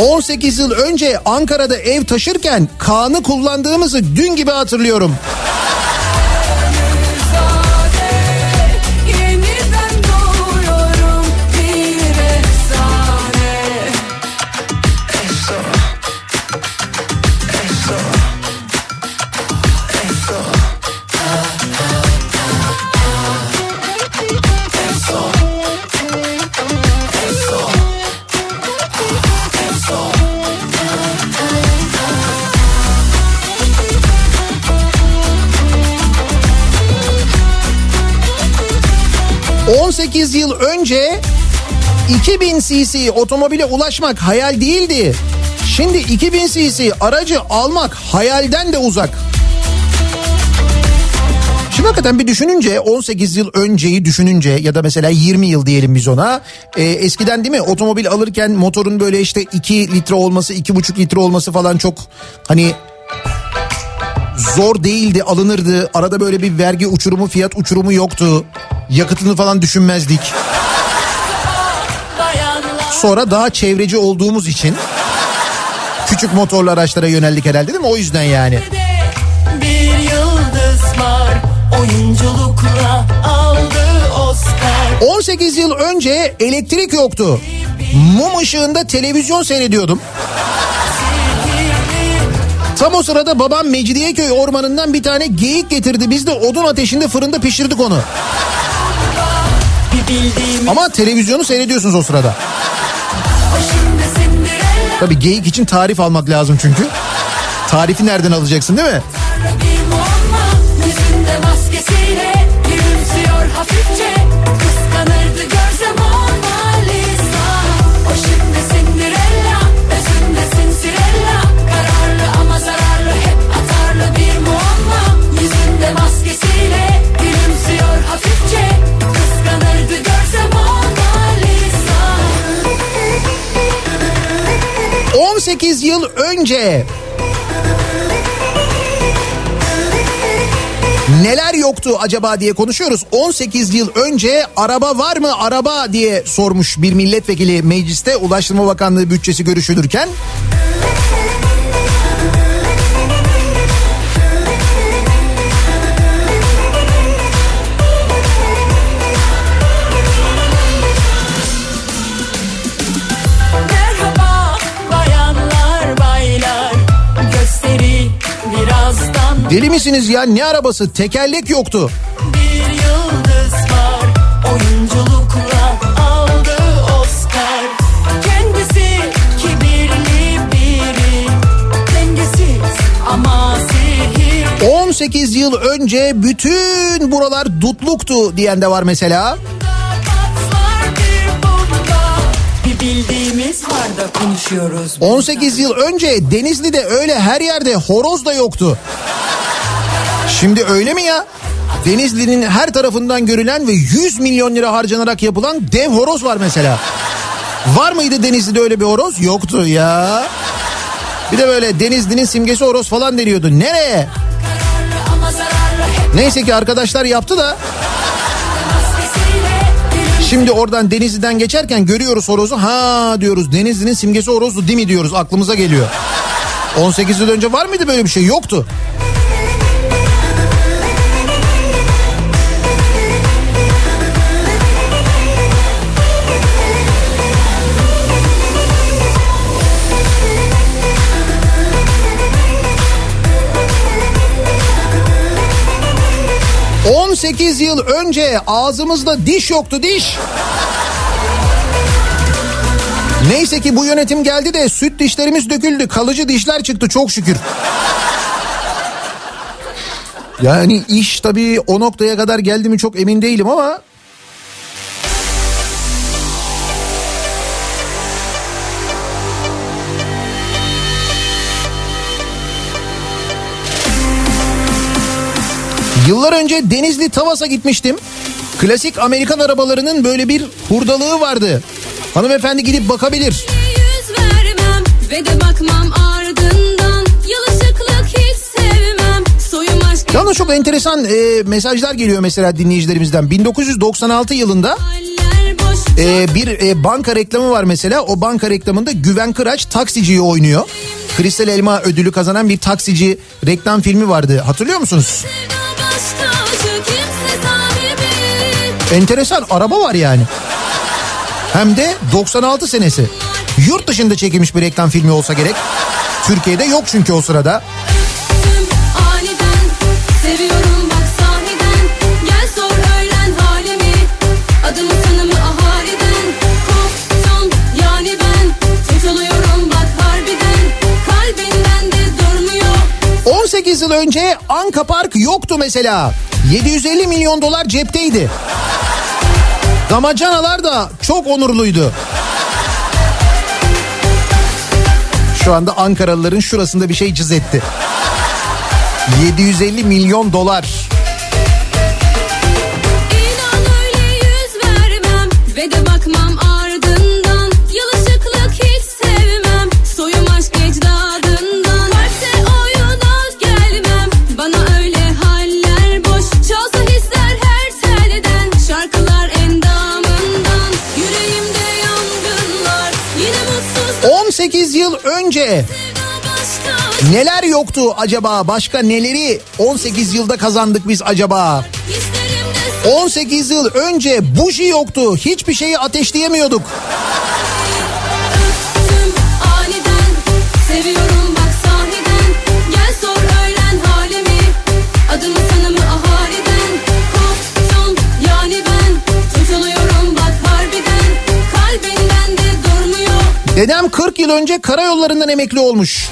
18 yıl önce Ankara'da ev taşırken Kaan'ı kullandığımızı dün gibi hatırlıyorum. 18 yıl önce 2000 cc otomobile ulaşmak hayal değildi. Şimdi 2000 cc aracı almak hayalden de uzak. Şimdi hakikaten bir düşününce 18 yıl önceyi düşününce ya da mesela 20 yıl diyelim biz ona. e, eskiden değil mi otomobil alırken motorun böyle işte 2 litre olması 2,5 litre olması falan çok hani zor değildi alınırdı. Arada böyle bir vergi uçurumu fiyat uçurumu yoktu. Yakıtını falan düşünmezdik. Sonra daha çevreci olduğumuz için küçük motorlu araçlara yöneldik herhalde değil mi? O yüzden yani. Bir yıldız var oyunculukla aldı Oscar 18 yıl önce elektrik yoktu. Mum ışığında televizyon seyrediyordum. Tam o sırada babam Mecidiyeköy ormanından bir tane geyik getirdi. Biz de odun ateşinde fırında pişirdik onu. Ama televizyonu seyrediyorsunuz o sırada. Tabii geyik için tarif almak lazım çünkü. Tarifi nereden alacaksın değil mi? 18 yıl önce Neler yoktu acaba diye konuşuyoruz. 18 yıl önce araba var mı araba diye sormuş bir milletvekili mecliste Ulaştırma Bakanlığı bütçesi görüşülürken. Merhaba Deli misiniz ya? Ne arabası? Tekerlek yoktu. bir yıldız var oyunculukla aldı Oscar. Kendisi kibirli biri dengesiz ama sihir. 18 yıl önce bütün buralar dutluktu diyen de var mesela. bildiğimiz konuşuyoruz. 18 yıl önce Denizli'de öyle her yerde horoz da yoktu. Şimdi öyle mi ya? Denizli'nin her tarafından görülen ve 100 milyon lira harcanarak yapılan dev horoz var mesela. Var mıydı Denizli'de öyle bir horoz? Yoktu ya. Bir de böyle Denizli'nin simgesi horoz falan deniyordu. Nereye? Neyse ki arkadaşlar yaptı da Şimdi oradan Denizli'den geçerken görüyoruz horozu. Ha diyoruz Denizli'nin simgesi horozdu değil mi diyoruz aklımıza geliyor. 18 yıl önce var mıydı böyle bir şey? Yoktu. ...18 yıl önce ağzımızda diş yoktu diş. Neyse ki bu yönetim geldi de süt dişlerimiz döküldü. Kalıcı dişler çıktı çok şükür. Yani iş tabii o noktaya kadar geldi mi çok emin değilim ama... Yıllar önce Denizli Tavas'a gitmiştim. Klasik Amerikan arabalarının böyle bir hurdalığı vardı. Hanımefendi gidip bakabilir. Yüz vermem ve de bakmam ardından Yalışıklık hiç sevmem Soyum aşk Yalnız çok enteresan e, mesajlar geliyor mesela dinleyicilerimizden. 1996 yılında e, bir e, banka reklamı var mesela. O banka reklamında Güven Kıraç taksiciyi oynuyor. Kristal Elma ödülü kazanan bir taksici reklam filmi vardı. Hatırlıyor musunuz? Sevda Enteresan araba var yani. Hem de 96 senesi. Yurt dışında çekilmiş bir reklam filmi olsa gerek. Türkiye'de yok çünkü o sırada. Yıl önce Anka Park yoktu mesela. 750 milyon dolar cepteydi. Damacanalar da çok onurluydu. Şu anda Ankaralıların şurasında bir şey cız etti. 750 milyon dolar. Başka neler yoktu acaba? Başka neleri 18 yılda kazandık biz acaba? Hislerimde 18 yıl önce buji yoktu. Hiçbir şeyi ateşleyemiyorduk. Dedem 40 yıl önce karayollarından emekli olmuş.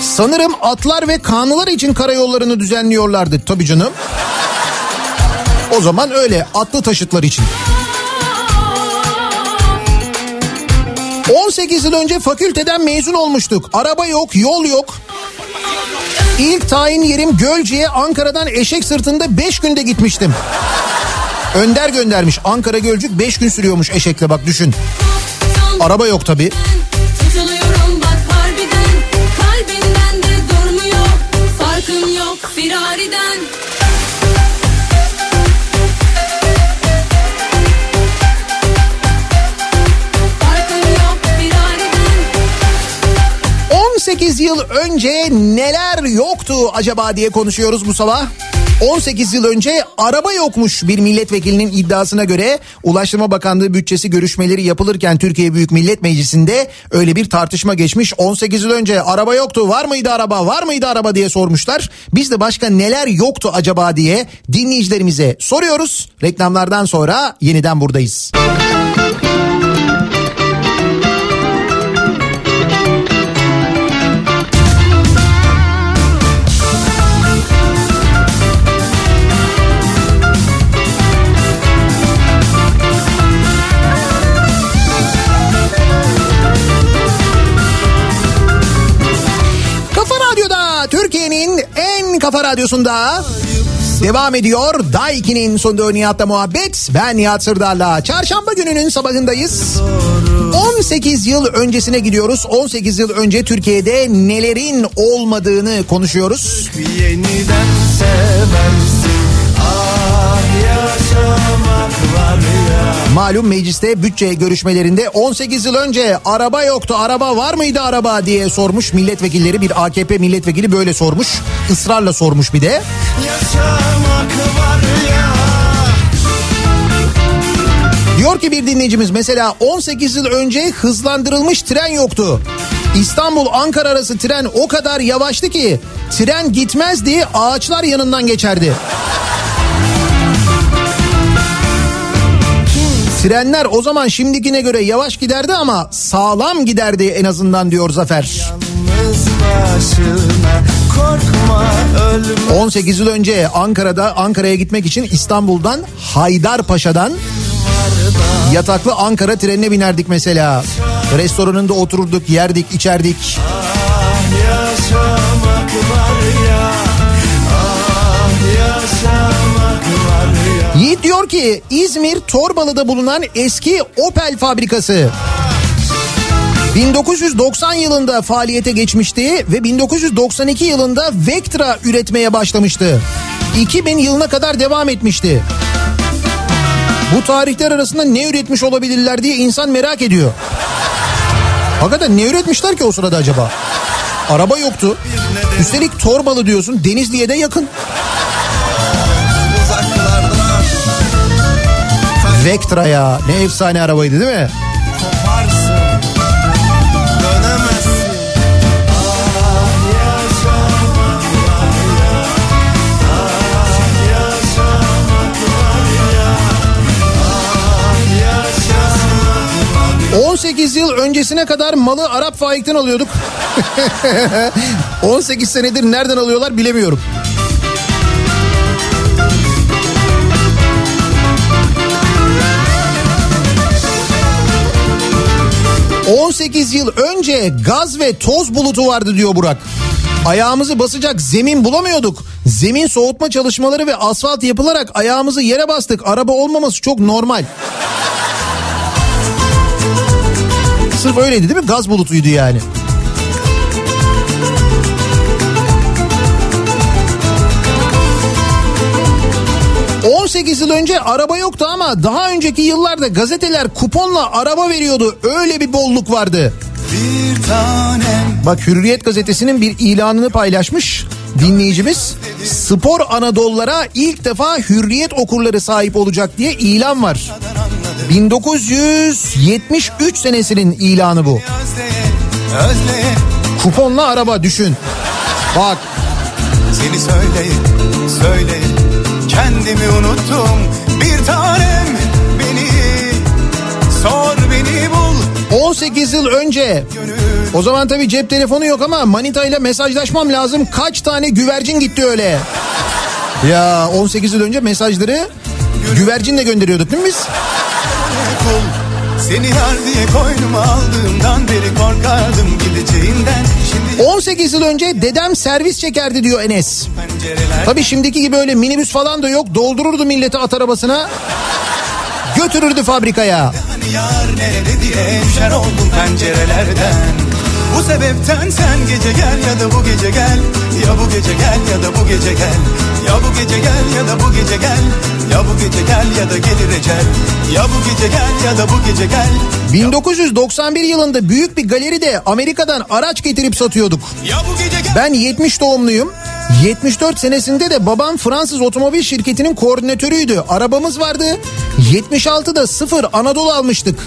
Sanırım atlar ve kanılar için karayollarını düzenliyorlardı. Tabii canım. O zaman öyle atlı taşıtlar için. 18 yıl önce fakülteden mezun olmuştuk. Araba yok, yol yok. İlk tayin yerim Gölcük'e Ankara'dan eşek sırtında 5 günde gitmiştim. Önder göndermiş. Ankara Gölcük 5 gün sürüyormuş eşekle bak düşün. Araba yok tabii. Tutuluyorum bak harbiden Kalbinden de durmuyor Farkın yok firariden Farkın yok firariden 18 yıl önce neler yoktu acaba diye konuşuyoruz bu sabah. 18 yıl önce araba yokmuş bir milletvekilinin iddiasına göre Ulaştırma Bakanlığı bütçesi görüşmeleri yapılırken Türkiye Büyük Millet Meclisi'nde öyle bir tartışma geçmiş. 18 yıl önce araba yoktu var mıydı araba var mıydı araba diye sormuşlar. Biz de başka neler yoktu acaba diye dinleyicilerimize soruyoruz. Reklamlardan sonra yeniden buradayız. Kafa Kafa radyosunda devam ediyor. Daiki'nin sonunda Nihat'la muhabbet. Ben Nihat Sırdar'la. Çarşamba gününün sabahındayız. 18 yıl öncesine gidiyoruz. 18 yıl önce Türkiye'de nelerin olmadığını konuşuyoruz. Yeniden seversin Malum mecliste bütçe görüşmelerinde 18 yıl önce araba yoktu araba var mıydı araba diye sormuş milletvekilleri bir AKP milletvekili böyle sormuş ısrarla sormuş bir de. Yaşamak var ya Diyor ki bir dinleyicimiz mesela 18 yıl önce hızlandırılmış tren yoktu. İstanbul Ankara arası tren o kadar yavaştı ki tren gitmezdi ağaçlar yanından geçerdi. Trenler o zaman şimdikine göre yavaş giderdi ama sağlam giderdi en azından diyor Zafer. Yalnız başına korkma ölme 18 yıl önce Ankara'da Ankara'ya gitmek için İstanbul'dan Haydarpaşa'dan yataklı Ankara trenine binerdik mesela. Restoranında otururduk, yerdik, içerdik. Yaşamak var Yiğit diyor ki İzmir Torbalı'da bulunan eski Opel fabrikası 1990 yılında faaliyete geçmişti ve 1992 yılında Vectra üretmeye başlamıştı. 2000 yılına kadar devam etmişti. Bu tarihler arasında ne üretmiş olabilirler diye insan merak ediyor. Hakikaten ne üretmişler ki o sırada acaba? Araba yoktu. Üstelik Torbalı diyorsun Denizli'ye de yakın. Vectra ya ne efsane arabaydı değil mi? koparsın Dönemezsin Ah yaşamak var ya Ah yaşamak var ya Ah yaşamak var 18 yıl öncesine kadar malı Arap faikten alıyorduk. 18 senedir nereden alıyorlar bilemiyorum. ...18 yıl önce gaz ve toz bulutu vardı diyor Burak. Ayağımızı basacak zemin bulamıyorduk. Zemin soğutma çalışmaları ve asfalt yapılarak ayağımızı yere bastık. Araba olmaması çok normal. Sırf öyleydi değil mi? Gaz bulutuydu yani. ...18 yıl önce araba yoktu ama daha önceki yıllarda gazeteler kuponla araba veriyordu. Öyle bir bolluk vardı. Bir tanem Bak Hürriyet gazetesinin bir ilanını paylaşmış dinleyicimiz. Spor Anadolu'lara ilk defa Hürriyet okurları sahip olacak diye ilan var. 1973 senesinin ilanı bu. Kuponla araba düşün. Bak Seni söyleyip kendimi unuttum Bir tanem beni sor beni bul 18 yıl önce o zaman tabii cep telefonu yok ama Manita ile mesajlaşmam lazım. Kaç tane güvercin gitti öyle. Ya 18 yıl önce mesajları güvercinle gönderiyorduk değil mi biz? Seni yar diye koynuma aldığımdan beri korkardım gideceğinden Şimdi 18 yıl önce dedem servis çekerdi diyor Enes. pencereler Tabii şimdiki gibi öyle minibüs falan da yok. Doldururdu milleti at arabasına. Götürürdü fabrikaya. Hani yar nerede diye düşer oldum pencerelerden Bu sebepten sen gece gel ya da bu gece gel Ya bu gece gel ya da bu gece gel Ya bu gece gel ya da bu gece gel Ya bu gece gel ya da gelir ecel Ya bu gece gel ya da bu gece gel 1991 yılında büyük bir galeride Amerika'dan araç getirip satıyorduk. Ya bu gece gel Ben 70 doğumluyum. 74 senesinde de babam Fransız otomobil şirketinin koordinatörüydü. Arabamız vardı. 76'da sıfır Anadolu almıştık.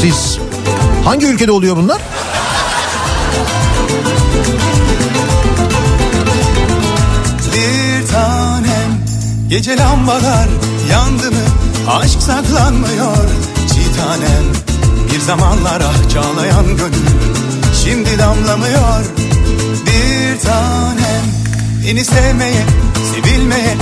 Siz hangi ülkede oluyor bunlar? Gece lambalar yandı mı? Aşk saklanmıyor. Çiğ tanem Bir zamanlar ah çağlayan gönül Şimdi damlamıyor. Bir tanem Beni sevmeye Sevilmeye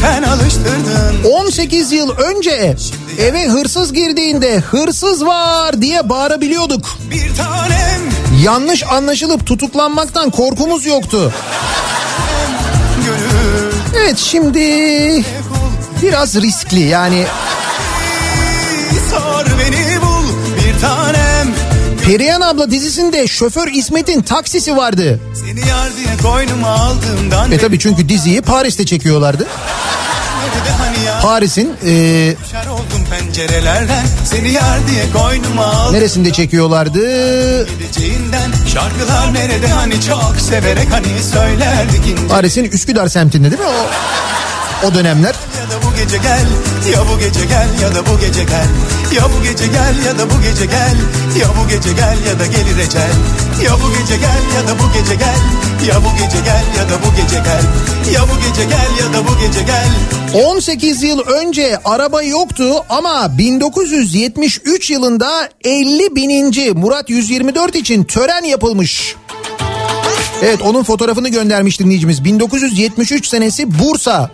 Sen alıştırdın. 18 yıl önce eve hırsız girdiğinde hırsız var diye bağırabiliyorduk. Bir tanem. Yanlış anlaşılıp tutuklanmaktan korkumuz yoktu. Evet şimdi biraz riskli yani Sor beni bul Bir tanem Perihan abla dizisinde şoför İsmet'in taksisi vardı. Seni yar diye koynuma aldığımdan E tabi çünkü diziyi Paris'te çekiyorlardı. Hani Paris'in e, pencerelerden Seni yar diye koynuma aldım neresinde çekiyorlardı? Gideceğinden Şarkılar nerede hani çok severek hani söylerdik Paris'in Üsküdar semtinde değil mi o? O dönemler. Ya da bu gece gel Ya bu gece gel ya da bu gece gel Ya bu gece gel ya da bu gece gel Ya bu gece gel ya da gelir ecel Ya bu gece gel ya da bu gece gel Ya bu gece gel ya da bu gece gel Ya bu gece gel ya da bu gece gel 18 yıl önce araba yoktu ama 1973 yılında 50 bininci Murat 124 için tören yapılmış. Evet onun fotoğrafını göndermiş dinleyicimiz. 1973 senesi Bursa.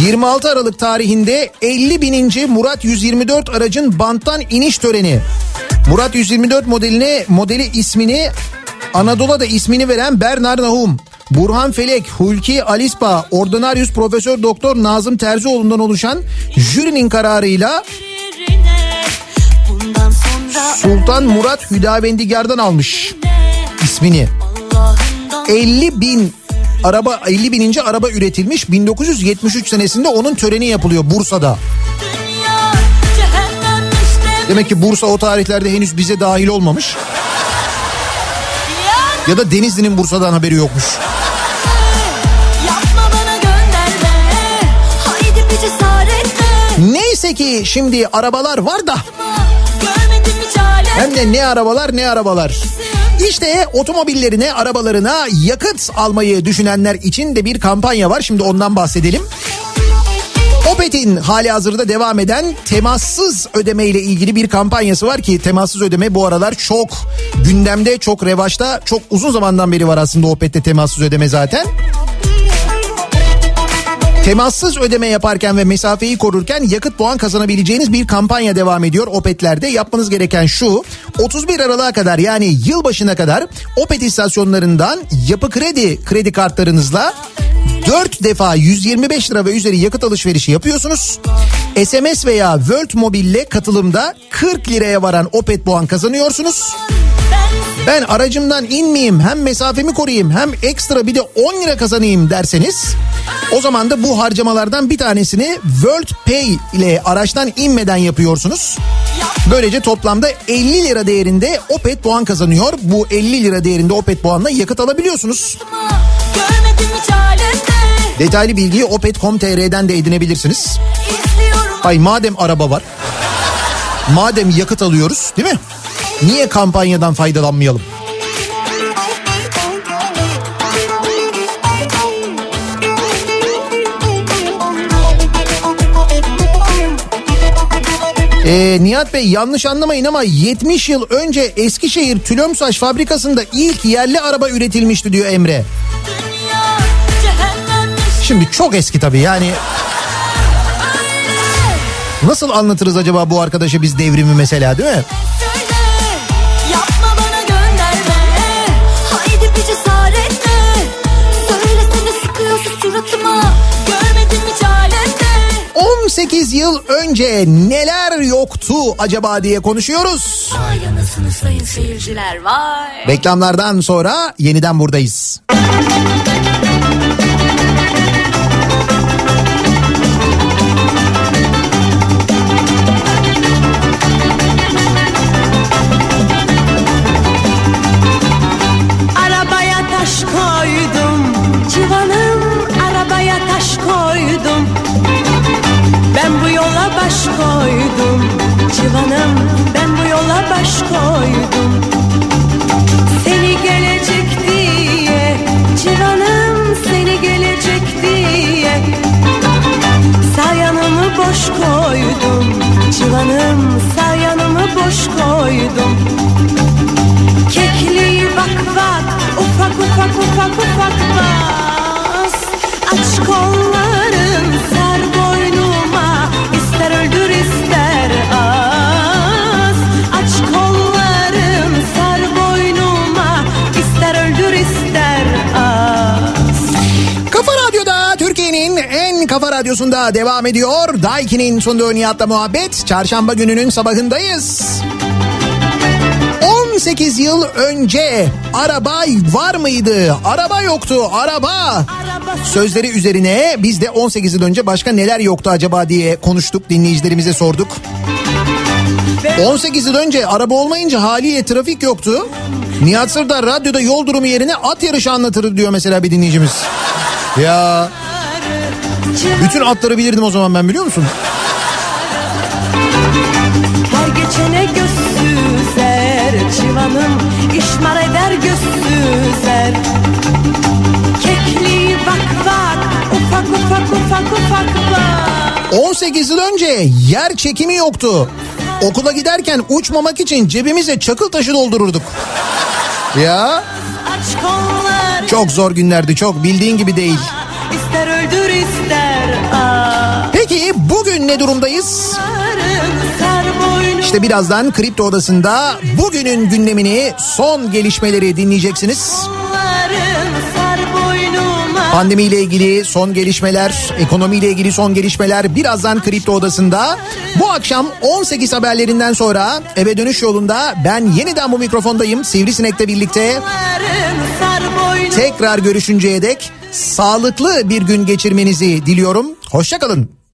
26 Aralık tarihinde 50 bininci Murat 124 aracın banttan iniş töreni. Murat 124 modeline modeli ismini Anadolu'da ismini veren Bernard Nahum. Burhan Felek, Hulki Alispa, Ordinarius Profesör Doktor Nazım Terzioğlu'ndan oluşan jürinin kararıyla Sultan Murat Hüdavendigar'dan almış ismini. Allah'ından 50 bin araba 50 bininci araba üretilmiş 1973 senesinde onun töreni yapılıyor Bursa'da. Demek ki Bursa o tarihlerde henüz bize dahil olmamış. Ya da Denizli'nin Bursa'dan haberi yokmuş. Neyse ki şimdi arabalar var da hem de ne arabalar ne arabalar. İşte otomobillerine, arabalarına yakıt almayı düşünenler için de bir kampanya var. Şimdi ondan bahsedelim. Opet'in hali hazırda devam eden temassız ödeme ile ilgili bir kampanyası var ki temassız ödeme bu aralar çok gündemde, çok revaçta, çok uzun zamandan beri var aslında Opet'te temassız ödeme zaten. Temassız ödeme yaparken ve mesafeyi korurken yakıt puan kazanabileceğiniz bir kampanya devam ediyor Opet'lerde. Yapmanız gereken şu 31 Aralık'a kadar yani yılbaşına kadar Opet istasyonlarından yapı kredi kredi kartlarınızla 4 defa 125 lira ve üzeri yakıt alışverişi yapıyorsunuz. SMS veya World Mobile'le katılımda 40 liraya varan Opet puan kazanıyorsunuz. Ben aracımdan inmeyeyim hem mesafemi koruyayım hem ekstra bir de 10 lira kazanayım derseniz o zaman da bu harcamalardan bir tanesini World Pay ile araçtan inmeden yapıyorsunuz. Böylece toplamda 50 lira değerinde Opet puan kazanıyor. Bu 50 lira değerinde Opet puanla yakıt alabiliyorsunuz. Detaylı bilgiyi opet.com.tr'den de edinebilirsiniz. Ay madem araba var, madem yakıt alıyoruz değil mi? Niye kampanyadan faydalanmayalım? Ee, Nihat Bey yanlış anlamayın ama 70 yıl önce Eskişehir Tülömsaç fabrikasında ilk yerli araba üretilmişti diyor Emre. Şimdi çok eski tabii yani. Nasıl anlatırız acaba bu arkadaşa biz devrimi mesela değil mi? Suratıma Görmedim hiç alemde 18 yıl önce neler yoktu acaba diye konuşuyoruz. Vay anasını sayın seyirciler vay Reklamlardan sonra yeniden buradayız. Koydum. Civanım ben bu yola baş koydum. Seni gelecek diye Civanım seni gelecek diye. Sayanımı boş koydum. Civanım sayanımı boş koydum. Kekliği bak bak ufak ufak ufak ufak radyosunda devam ediyor. Daiki'nin sunduğu Nihat'la muhabbet. Çarşamba gününün sabahındayız. 18 yıl önce araba var mıydı? Araba yoktu. Araba. sözleri üzerine biz de 18 yıl önce başka neler yoktu acaba diye konuştuk dinleyicilerimize sorduk. 18 yıl önce araba olmayınca haliyle trafik yoktu. Nihat Sırdar radyoda yol durumu yerine at yarışı anlatırdı diyor mesela bir dinleyicimiz. Ya bütün atları bilirdim o zaman ben biliyor musun? Her geçene göz süzer Çıvanım işmar eder göz süzer Kekli bak bak Ufak ufak ufak ufak bak 18 yıl önce yer çekimi yoktu. Okula giderken uçmamak için cebimize çakıl taşı doldururduk. Ya çok zor günlerdi çok bildiğin gibi değil. İster öldür ister Peki bugün ne durumdayız? İşte birazdan Kripto Odası'nda bugünün gündemini son gelişmeleri dinleyeceksiniz. Boynuma Pandemiyle ilgili son gelişmeler, ekonomiyle ilgili son gelişmeler birazdan Kripto Odası'nda. Bu akşam 18 haberlerinden sonra eve dönüş yolunda ben yeniden bu mikrofondayım Sivrisinek'le birlikte. Tekrar görüşünceye dek sağlıklı bir gün geçirmenizi diliyorum. Hoşçakalın.